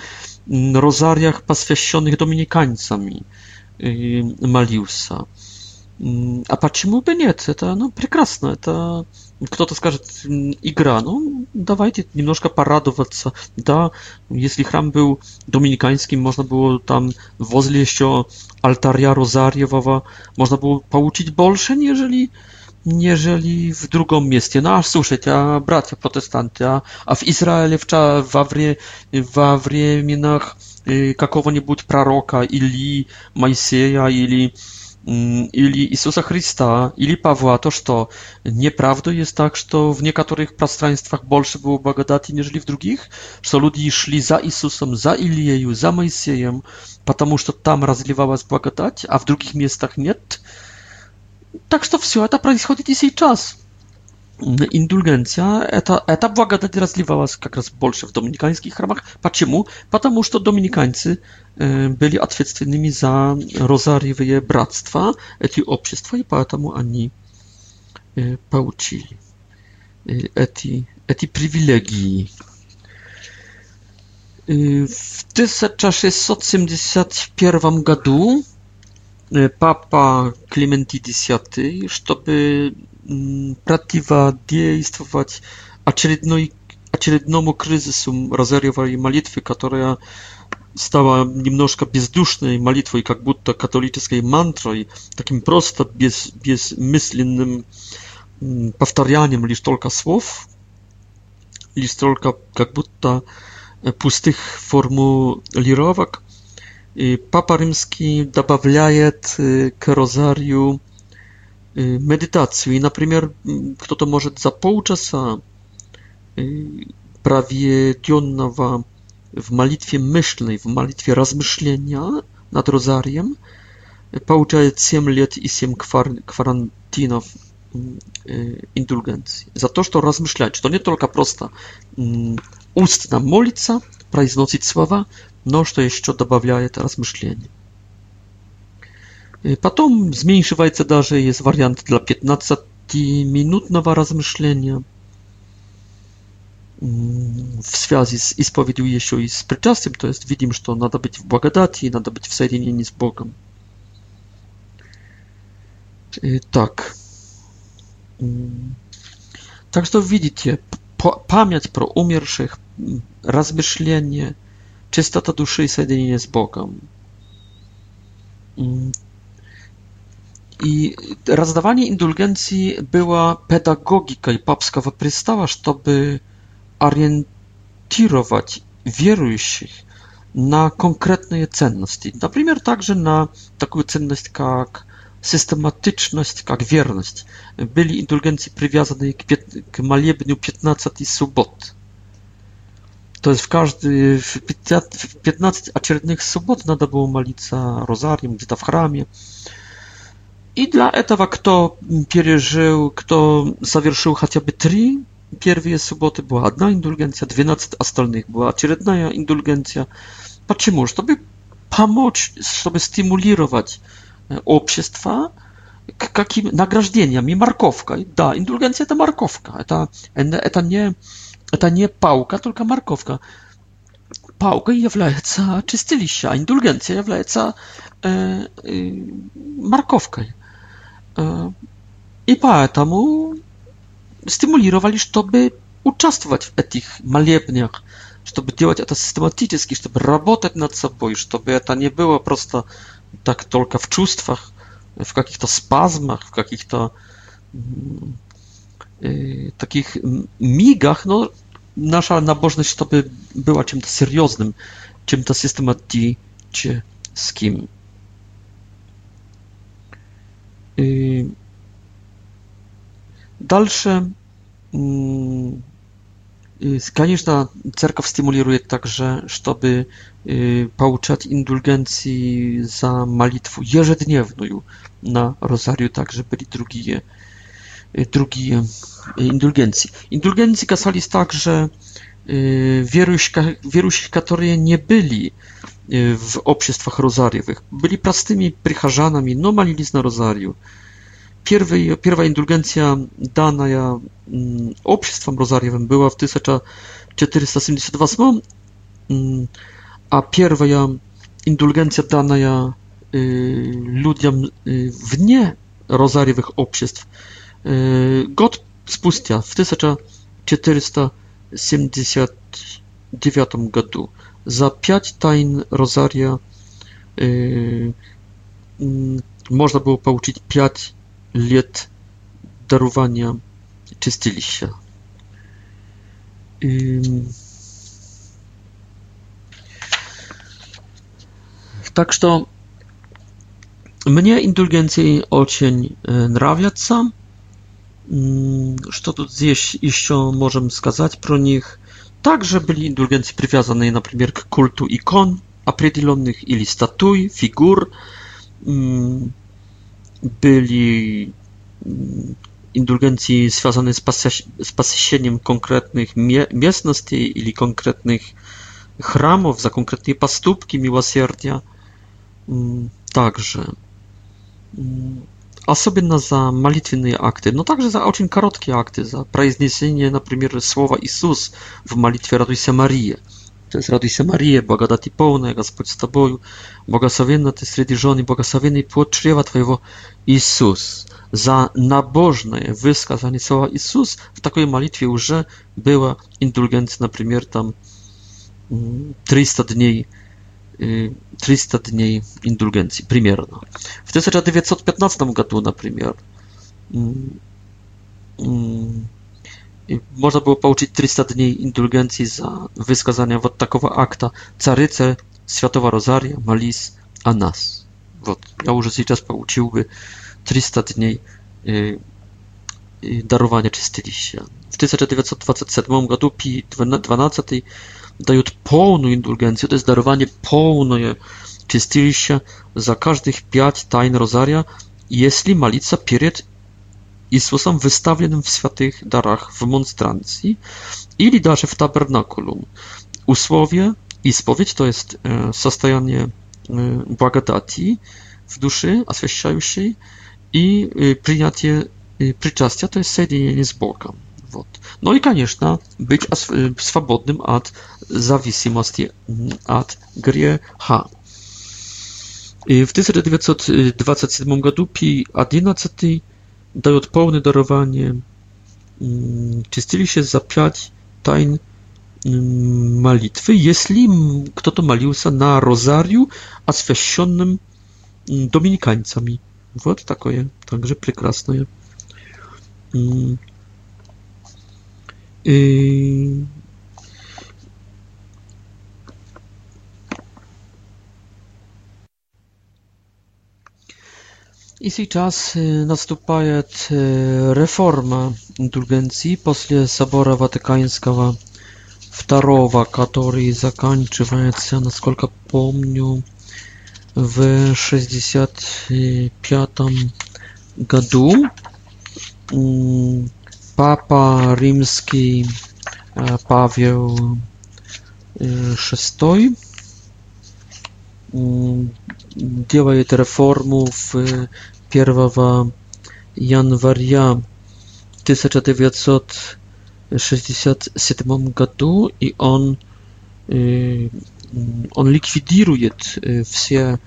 mm, rozariach paswiesionych dominikańcami y, Maliusa. Mm, a patrzymy, by nie, to, no, piękne, to kto to skaże, mm, gra, no, dawajcie, troszkę paradować, da, jeśli chram był dominikański, można było tam wozlić o altaria rozariowa, można było pouczyć bolszeń, jeżeli, jeżeli w drugą mieście. No a słuchajcie, a bracia protestanty, a, a w Izraelе, w, во, вре, во временах э, какого-нибудь пророка или Моисея, или, или Иисуса Христа, или Павла, то что? Неправда есть так, что в некоторых пространствах больше было благодати, нежели в других? Что люди шли за Иисусом, за Илией, за Моисеем, потому что там разливалась благодать, а в других местах нет? Нет. Так что все это происходит и сейчас. Индульгенция, это, это благодать разливалась как раз больше в доминиканских храмах. Почему? Потому что доминиканцы э, были ответственными за розарьевые братства, эти общества, и поэтому они э, получили э, эти, эти привилегии. Э, в 1671 году Y, papa Clementi X, żeby mm, prawdziwa dziejstwować acerednomu kryzysu i malitwy, która stała niemnożka bezdusznej malitwą i jak budta katolickiej mantrą i takim prosto bez, bezmyślnym mm, powtarzaniem lisz tylko słów, lisz tylko jak budta y, pustych formu lirowak. И Папа Римский добавляет к розарию медитации. Например, кто-то может за полчаса проведенного w malitwie myślnej, w malitwie rozmyślenia nad rozariem, получает 7 лет и 7 kwarantynów indulgencji. Za to, że rozmyślać. To nie tylko prosta mm, ustna modlitwa, произносить słowa, Mnóstwo jeszcze dodaje to rozmyślenie. Y, Potem zmniejszywa się nawet jest wariant dla 15-minutnego rozmyślenia mm, w związku z ispowiedzią jeszcze i z przyczastem, to jest widzimy, że to być w błogodacji, trzeba być w sojeniu z Bogiem. Y, tak. Mm. Także widzicie, pamięć pro umierszych, mm, rozmyślenie, Czystota duszy i jedynie z Bogiem. Mm. I rozdawanie indulgencji była pedagogika i papska wyprystała, żeby orientować wierujących na konkretne cenności. Na przykład także na taką cenność jak systematyczność, jak wierność. Byli indulgencji przywiązane k, k maliebniu subot. To jest w każdy w, w 15 aciernych sobot nada było malica rozarium gdzie to w chramie. I dla etawa kto przeżył, kto zawierzył chociażby trzy pierwsze soboty była jedna indulgencja, 12 ostatnich była aciernna indulgencja. Po czemu? Żeby pomóc, żeby stymulować e, obszestwa k jakim nagrażdzeniom i Da, indulgencja to markowka. To, e to e, nie Это не паука, только морковка. Паукой является чистилище, а индульгенция является э, э, морковкой. Э, и поэтому стимулировали, чтобы участвовать в этих молебнях, чтобы делать это систематически, чтобы работать над собой, чтобы это не было просто так только в чувствах, в каких-то спазмах, в каких-то э, таких мигах, но наша набожность, чтобы была чем-то серьезным, чем-то систематическим. И дальше, конечно, церковь стимулирует также, чтобы получать индульгенции за молитву ежедневную на розарию также были другие Y, drugi y, indulgencji. Indulgencji kasalis tak, że y, wierusi, którzy nie byli w obszestwach rozariowych, byli prostymi prycharzanami, no malili na rozariu. Pierwsza indulgencja dana ja mm, obszestwom rozariowym była w 472 1478, mm, a pierwsza indulgencja dana ja ludziom w nie rozariowych obszestwach Год спустя, в 1479 году, за пять тайн Розария można było pouczyć 5 lat darowania czystyliścia. Так что мне индульгенции очень нравятся что тут здесь еще можем сказать про них? Также были индульгенции, привязанные, например, к культу икон определенных или статуй, фигур. Были индульгенции, связанные с, посещ... с посещением конкретных местностей или конкретных храмов за конкретные поступки милосердия. Также особенно особенно за молитвенные акты, но также за очень короткие акты, за произнесение, например, слова «Иисус» в молитве «Радуйся, Мария». То есть «Радуйся, Мария, благодати полная, Господь с тобою, благословенна ты среди жен и благословенный плод чрева твоего, Иисус». За набожное высказание слова «Иисус» в такой молитве уже было индульгенция, например, там 300 дней 300 y, dni indulgencji, примерно. В 1915 na przykład, mm, mm. można było pouczyć 300 dni indulgencji za wyskazanie вот такого akta Caryce, światowa Rozaria, Malis, a nas. Вот. Ja już сейчас pouczyłby 300 dni y, y, darowania czystyliścia. W 1927 roku Pi XII dają pełną indulgencję, to jest darowanie pełne czystilища za każdych pięć tajn rozaria, jeśli malica i Jezusem wystawionym w świętych darach w monstrancji, ili nawet w tabernakulum. Usłowie i spowiedź to jest e, состояние e, błagodati w duszy a oświeciającej i e, przyjęcie e, przyczastia to jest jedynie z Bogiem. Вот. Ну и, конечно, быть свободным от зависимости от греха. И в 1927 году Пий XI дает полное дарование чистилище за пять тайн молитwy, jeśli kto-to molił się na rozariu oswieszczonym dominikańcami. Вот такое, także прекрасное. I w tej czas y, nastąpaje y, reforma indulgencji po Sobora Watykańskiego II, który zakończył się, naсколько помню, w 65 roku. Papa римский Павел VI делает реформу в 1 января 1967 году, и он, он ликвидирует все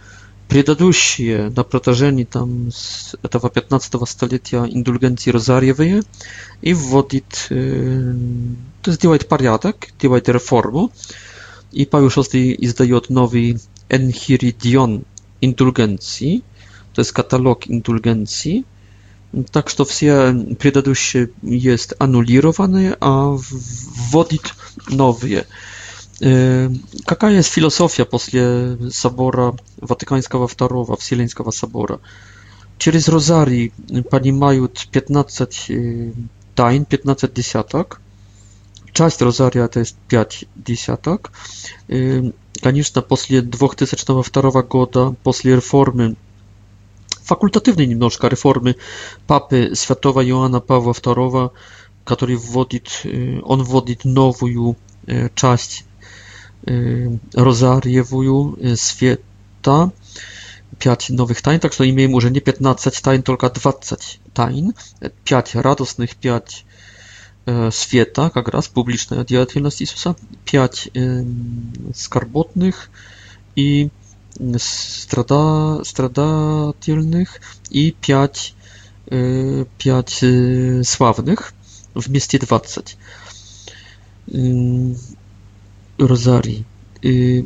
предыдущие на протяжении там, с этого 15 столетия индульгенции Розарьевые и вводит, э, то есть делает порядок, делает реформу. И Павел VI издает новый Энхиридион индульгенции, то есть каталог индульгенции. Так что все предыдущие есть аннулированы, а вводит новые. Y, Jaka jest filozofia po sobora Watykańskiego II, Wsileńskiego sobora? z rozarii pani mają 15 tajn, 15 dziesiątek. Część rozaria to jest 5 dziesiątek. Oczywiście po 2002 goda po reformy fakultatywnej немножко reformy papy Świętego Joana Pawła II, który wводит, on wводит nową y, część Y, rozarjewuju y, świata. 5 nowych tajn, tak że imię może nie 15 tajn, tylko 20 tajn. 5 radosnych, 5 y, świata, jak raz publiczna działalność Jezusa, 5 skarbotnych i strada, stradatelnych i 5, 5 sławnych w mieście 20 rozarii. Y,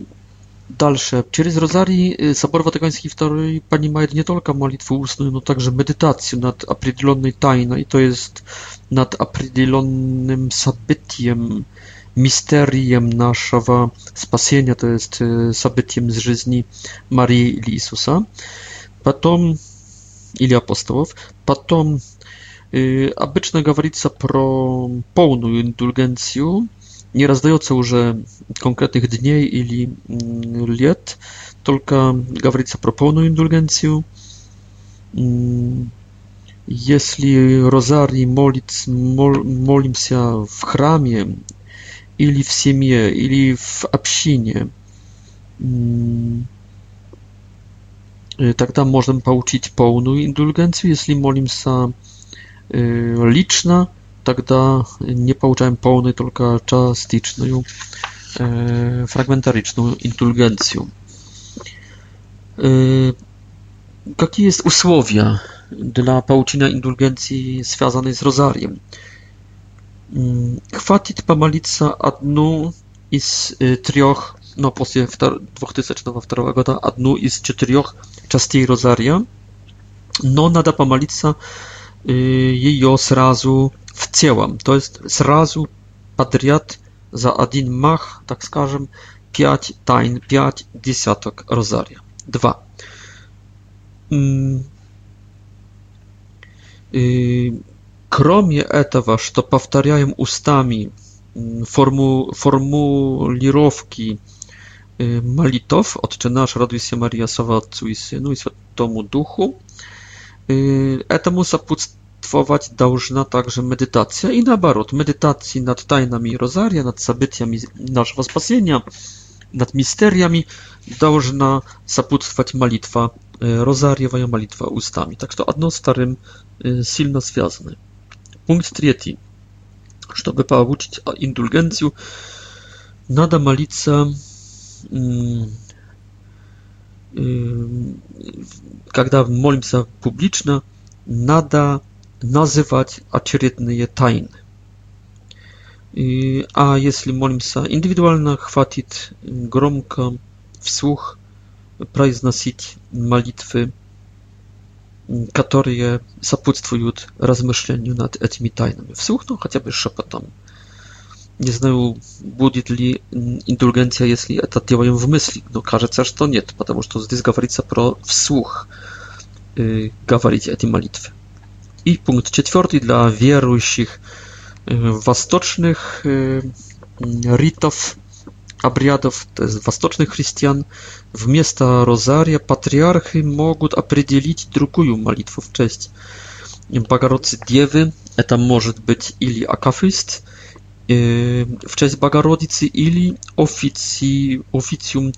dalsze. Przez rozarii y, Sobor Watykański II panima nie tylko modlitwę ustną, no także medytację nad apridylonnej tajną i to jest nad apridylonnym sabytiem, misteriem naszego spasienia, to jest y, sabytiem z żyzni Marii i Jezusa. Potem, ili apostołów, potem, y, obyczajnie mówi pełną indulgencję, nie rozdaje już e, konkretnych dni ili mm, lat, tylko gawryca proponuje indulgencję. Mm, jeśli rozarni molic, mol, się w chramie, ili w siemie, ili w absinie, mm, e, tak tam możemy pouczyć pełną indulgencję. Jeśli molim się e, liczna, тогда не получаем полную, только частичную э, фрагментаричную индульгенцию. Э, какие есть условия dla получения индульгенции, связанной с розарием? Хватит помолиться одну из э, трех, no после 2002 года, одну из четырех частей розария, но надо помолиться ее сразу w целом. То есть сразу подряд за один мах, так скажем, 5 тайн, 5 десяток розария. 2. Кроме этого, что повторяем устами форму, формулировки молитов, Отче наш, радуйся, Мария, слава Отцу и Сыну и Святому Духу, этому сопутствует ustępstwować должна также медитация, и наоборот, медитации над тайнами Розария, над событиями нашего спасения, над мистериями должна сопутствовать молитва Розарьевая, молитва устами. Так что одно с вторым сильно связаны. Пункт третий. Чтобы получить индульгенцию, надо молиться когда молимся публично, надо называть очередные тайны. И, а если молимся индивидуально, хватит громко, вслух произносить молитвы, которые сопутствуют размышлению над этими тайнами. Вслух, ну хотя бы шепотом. Не знаю, будет ли индульгенция, если это делаем в мысли, но кажется, что нет, потому что здесь говорится про вслух э, говорить эти молитвы. И пункт четвертый для верующих э, восточных э, ритов, обрядов, то есть восточных христиан, вместо розария патриархи могут определить другую молитву в честь Богородицы Девы. Это может быть или акафист э, в честь Богородицы, или официум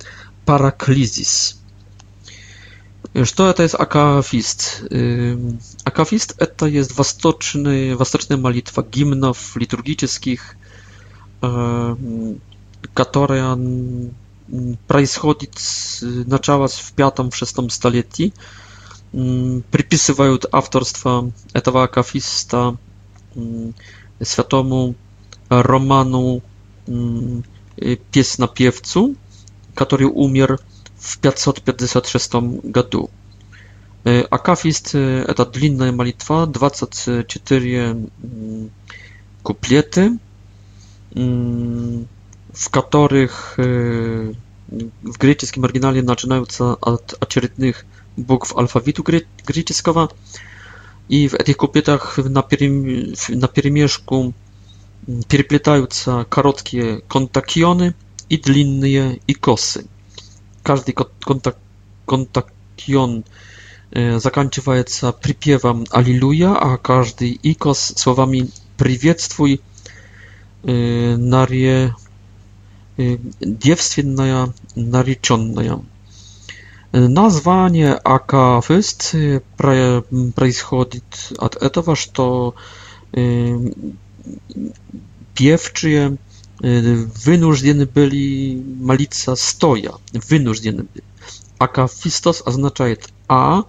параклизис. Что это из акафист? Акафист – это есть восточный, восточная молитва гимнов литургических, которая происходит начало в пятом-шестом столетии. Приписывают авторство этого акафиста святому Роману песнопевцу, который умер w 556 roku. Y, Akafist to długa modlitwa, 24 kuplety, mm, w których y, w greckim oryginale zaczynają się od oczerytnych bukw alfabetu greckiego i w tych kupietach na pierimieszku переплетаются короткие контакионы и длинные икосы. И każdy kontakt, kontakt e, zakończywa się przypiewem Alleluja, a każdy ikos słowami Przywiedztwój e, narie e, dziewstwienna narieczonna. Nazwanie akafyst pochodzi od tego, że to piewczyje Y, wynurzdzieni byli malica stoja, wynurzdzieni byli. Akafistos oznacza a,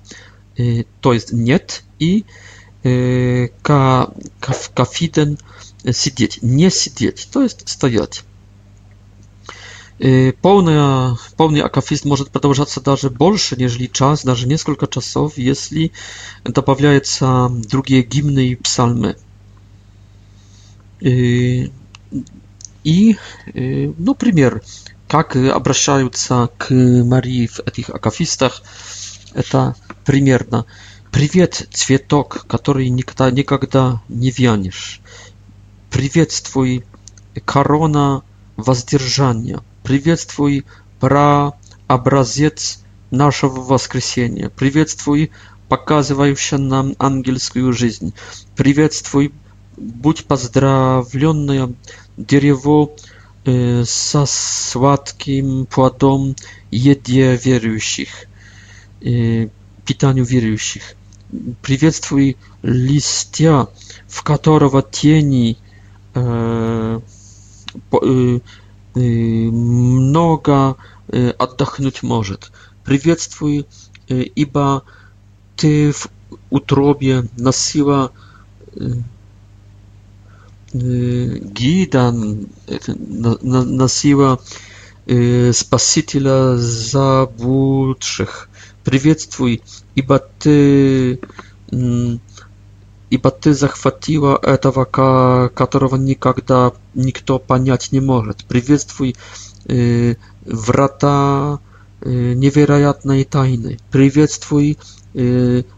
y, to jest niet i kafiden y, ka, siedzieć, nie siedzieć, to jest stojać. Pełny, pełny akafist może podążać nawet dłużej niż czas, nawet kilka czasów, jeśli dopowiaje drugie gimny i psalmy. И, э, ну, пример, как э, обращаются к Марии в этих акафистах, это примерно «Привет, цветок, который никогда, никогда не вянешь! Приветствуй, корона воздержания! Приветствуй, пра образец нашего воскресения! Приветствуй, показывающая нам ангельскую жизнь! Приветствуй, будь поздравленная дерево со сладким плодом еде верующих, питанию верующих. Приветствуй листья, в которого тени много отдохнуть может. Приветствуй, ибо ты в утробе носила гида, носила Спасителя заблудших. Приветствуй, ибо ты, ибо ты захватила этого, которого никогда никто понять не может. Приветствуй врата невероятной тайны. Приветствуй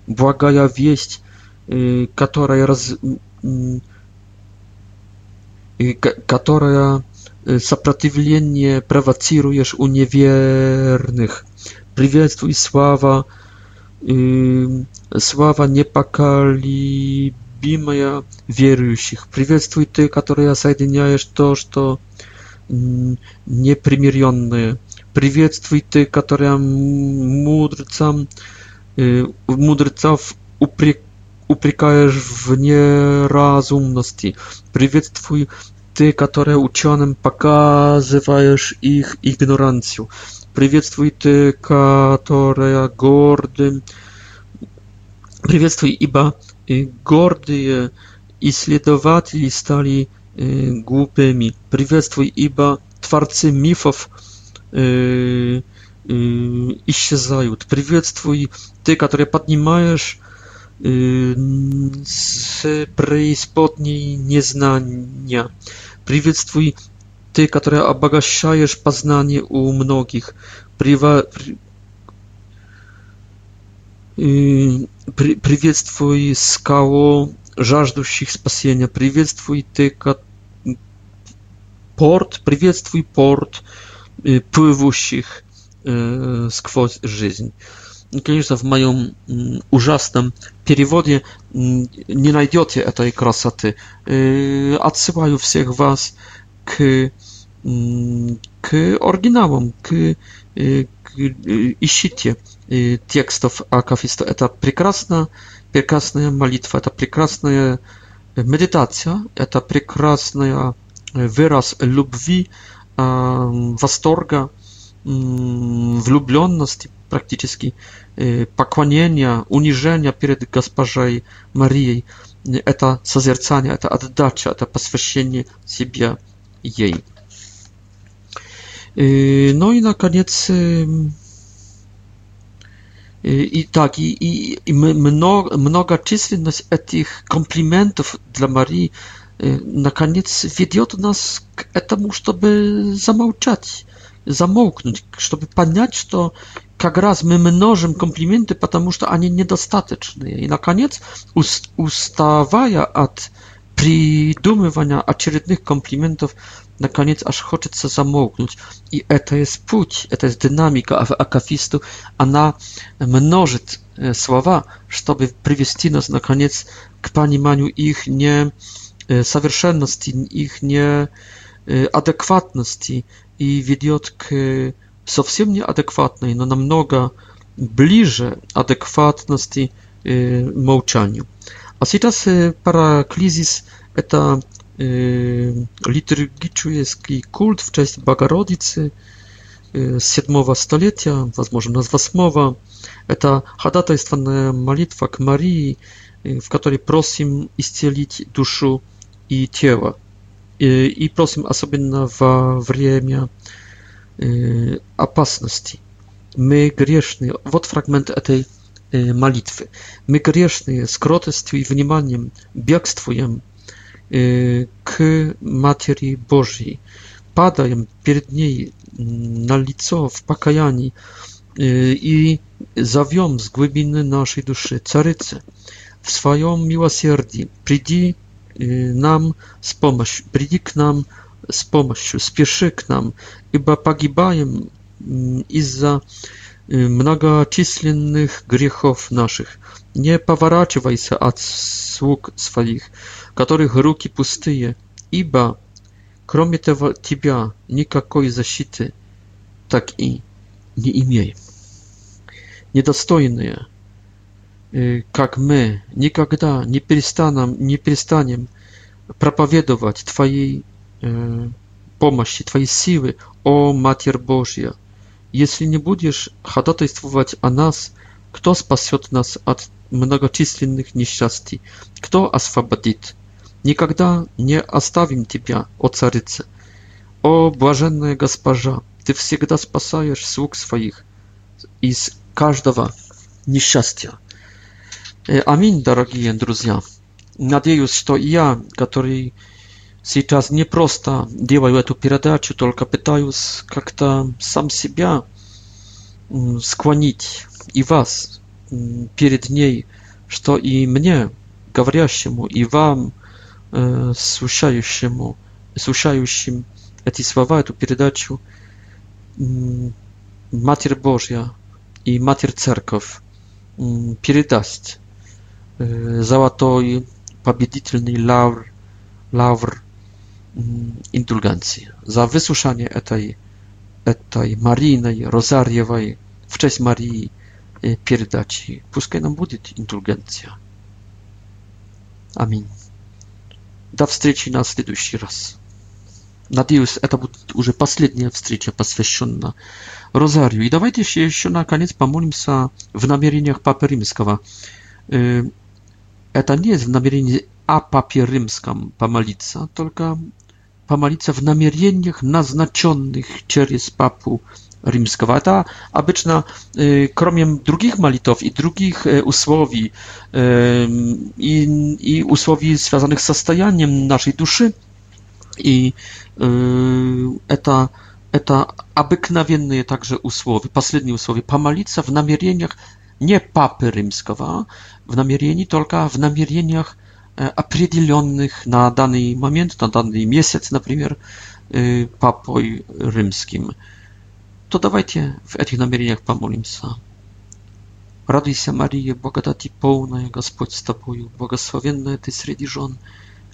благая весть, которая раз, которая сопротивление провоцируешь у неверных. Приветствуй, слава, слава непоколебимая верующих. Приветствуй ты, которая соединяешь то, что непримиренные. Приветствуй ты, которая мудрецам, мудрецов упрек uprykajesz w nierozumności. Przywitwój ty, które uczonym pokazywajesz ich ignorancję. Przywitwój ty, które gordym... Przywitwój, iba y, je i śledowatli stali y, głupymi. Przywitwój, iba twarcy mifów e, y, i się zajut. Przywitwój ty, które podnimajesz z preispotniej nieznania. Przywiedztwuj ty, która obagaszajesz poznanie u mnogich. Priwa... Przywiedztwuj skało żażdusich spasienia. Przywiedztwuj ty, port, przywiedztwuj port y, pływusich y, skwoz żyzni конечно, в моем ужасном переводе не найдете этой красоты. Отсылаю всех вас к, к оригиналам, к, к ищите текстов Акафиста. Это прекрасно, прекрасная молитва, это прекрасная медитация, это прекрасный выраз любви, восторга, влюбленности практически поклонения, унижения перед Госпожей Марией – это созерцание, это отдача, это посвящение себя ей. Ну и, наконец, и так, и, и, и много, многочисленность этих комплиментов для Марии наконец ведет нас к этому, чтобы замолчать замолкнуть, чтобы понять, что как раз мы множим комплименты, потому что они недостаточные. И, наконец, уставая от придумывания очередных комплиментов, наконец аж хочется замолкнуть. И это есть путь, это есть динамика акафисту. Она множит слова, чтобы привести нас, наконец, к пониманию их несовершенности, их неадекватности, и ведет к совсем неадекватной, но намного ближе адекватности э, молчанию. А сейчас э, параклизис – это э, литургический культ в честь Богородицы э, с 7 столетия, возможно, с 8 Это ходатайственная молитва к Марии, э, в которой просим исцелить душу и тело и просим особенно во время опасности. Мы грешны. Вот фрагмент этой молитвы. Мы грешны с кротостью и вниманием бегствуем к Матери Божьей. Падаем перед ней на лицо в покаянии и зовем с глубины нашей души, Царицы, в своем милосердии, приди нам с помощью, приди к нам с помощью, спеши к нам, ибо погибаем из-за многочисленных грехов наших. Не поворачивайся от слуг своих, которых руки пустые, ибо кроме того тебя никакой защиты так и не имеем. Недостойные – Э, как мы никогда не перестанем, не перестанем проповедовать Твоей э, помощи, Твоей силы, о Матерь Божья. Если не будешь ходатайствовать о нас, кто спасет нас от многочисленных несчастий? Кто освободит? Никогда не оставим Тебя, о Царица. О, блаженная Госпожа, Ты всегда спасаешь слуг своих из каждого несчастья. Аминь, дорогие друзья. Надеюсь, что и я, который сейчас не просто делаю эту передачу, только пытаюсь как-то сам себя склонить и вас перед ней, что и мне, говорящему, и вам, слушающему, слушающим эти слова, эту передачу, Матерь Божья и Матерь Церковь передаст załatoi pobeditelny laur, laur indulgencji. Za wysłuszanie tej, tej Marijnej, Rozariewej, w cześć Marii передачи. Пускай нам будет индульгенция. Аминь. До встречи на следующий раз. Надеюсь, это будет уже последняя встреча, посвященная Розарию. И давайте еще, еще наконец помолимся в намерениях Папы Римского. Это не в намерении о папирымском помолиться, только помолиться в намерениях, назначенных через папу римского. Это обычно, кроме других молитв и других условий, и, и условий, связанных с состоянием нашей души, и это это обыкновенные также условия, последние условия, помолиться в намерениях, nie papy rzymskiego w namierzeniu, tylko w namierzeniach определенных e, na dany moment, na dany miesiąc, na przykład e, papoj rzymskim. To dawajcie w tych namierzeniach pomolim się. Raduj się Maryjo, błogodati pełna, Господь z Tobą, błogosławiona Ty wśród żon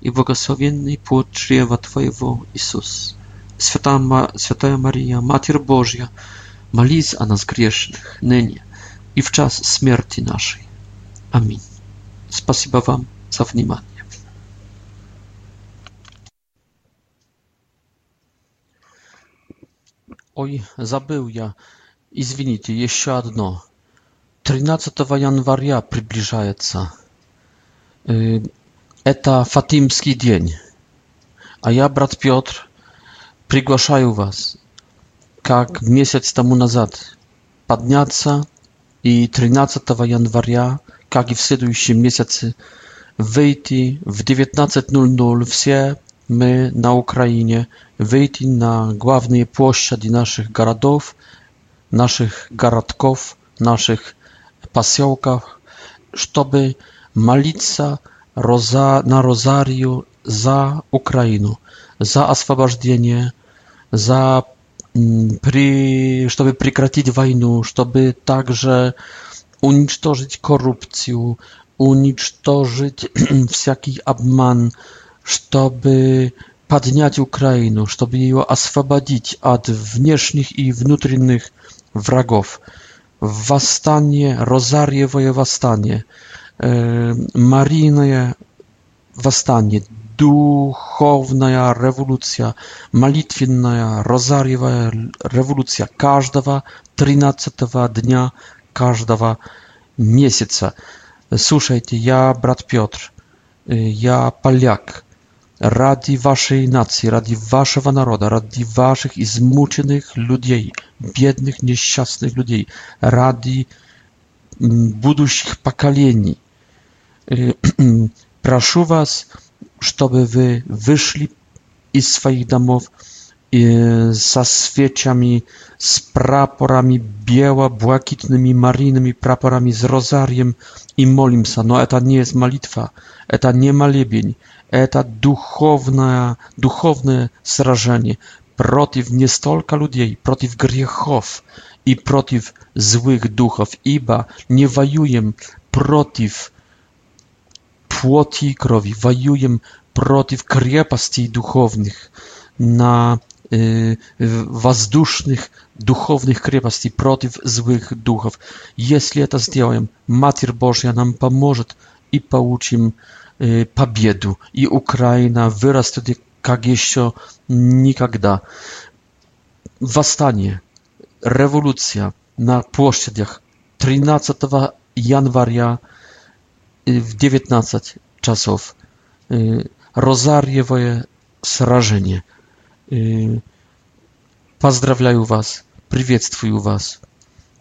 i błogosławiony płód czrzewa Twojego, Jezus. Święta Maryja, Matier Boża, modlij a nas grzesznych, nynie i w czas śmierci naszej. Amin. Spasiba Wam za wniemanie. Oj, zabył ja. I zwinicie, jeszcze jedno. 13 januaria przybliża się. Y, eta Fatimski dzień. A ja, brat Piotr, przygłaszaju Was, jak miesiąc temu nazad, podniać и 13 января, как и в следующем месяце, выйти в 19.00 все мы на Украине, выйти на главные площади наших городов, наших городков, наших поселков, чтобы молиться роза, на Розарию за Украину, за освобождение, за при, чтобы прекратить войну, чтобы также уничтожить коррупцию, уничтожить всякий обман, чтобы поднять Украину, чтобы ее освободить от внешних и внутренних врагов. Восстание, Розарьевое восстание, э, Марийное восстание, духовная революция, молитвенная розарьевая революция каждого 13 дня каждого месяца. Слушайте, я брат Петр, я поляк, ради вашей нации, ради вашего народа, ради ваших измученных людей, бедных, несчастных людей, ради будущих поколений. Прошу вас, чтобы вы вышли из своих домов со свечами, с прапорами бело-блакитными мариными прапорами, с розарием и молимся. Но это не есть молитва, это не молебень, это духовное, духовное сражение против не столько людей, против грехов и против злых духов, ибо не воюем против płoti krowi, wajuję przeciw krepastii duchownych, na y, wazdusznych duchownych krepastii, przeciw złych duchów. Jeśli to zrobię, Matier Boża nam pomoże i pouczym y, pobiedu i Ukraina wyrastnie jak jeszcze nigdy. Wastanie, rewolucja na płaszczyznach 13 października Y, w 19 czasów y, rozarjewoje srażenie. Y, pozdrawiają was, przywiedztwuję was.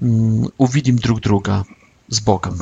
Mm, Uwidzimy drug druga z Bogiem.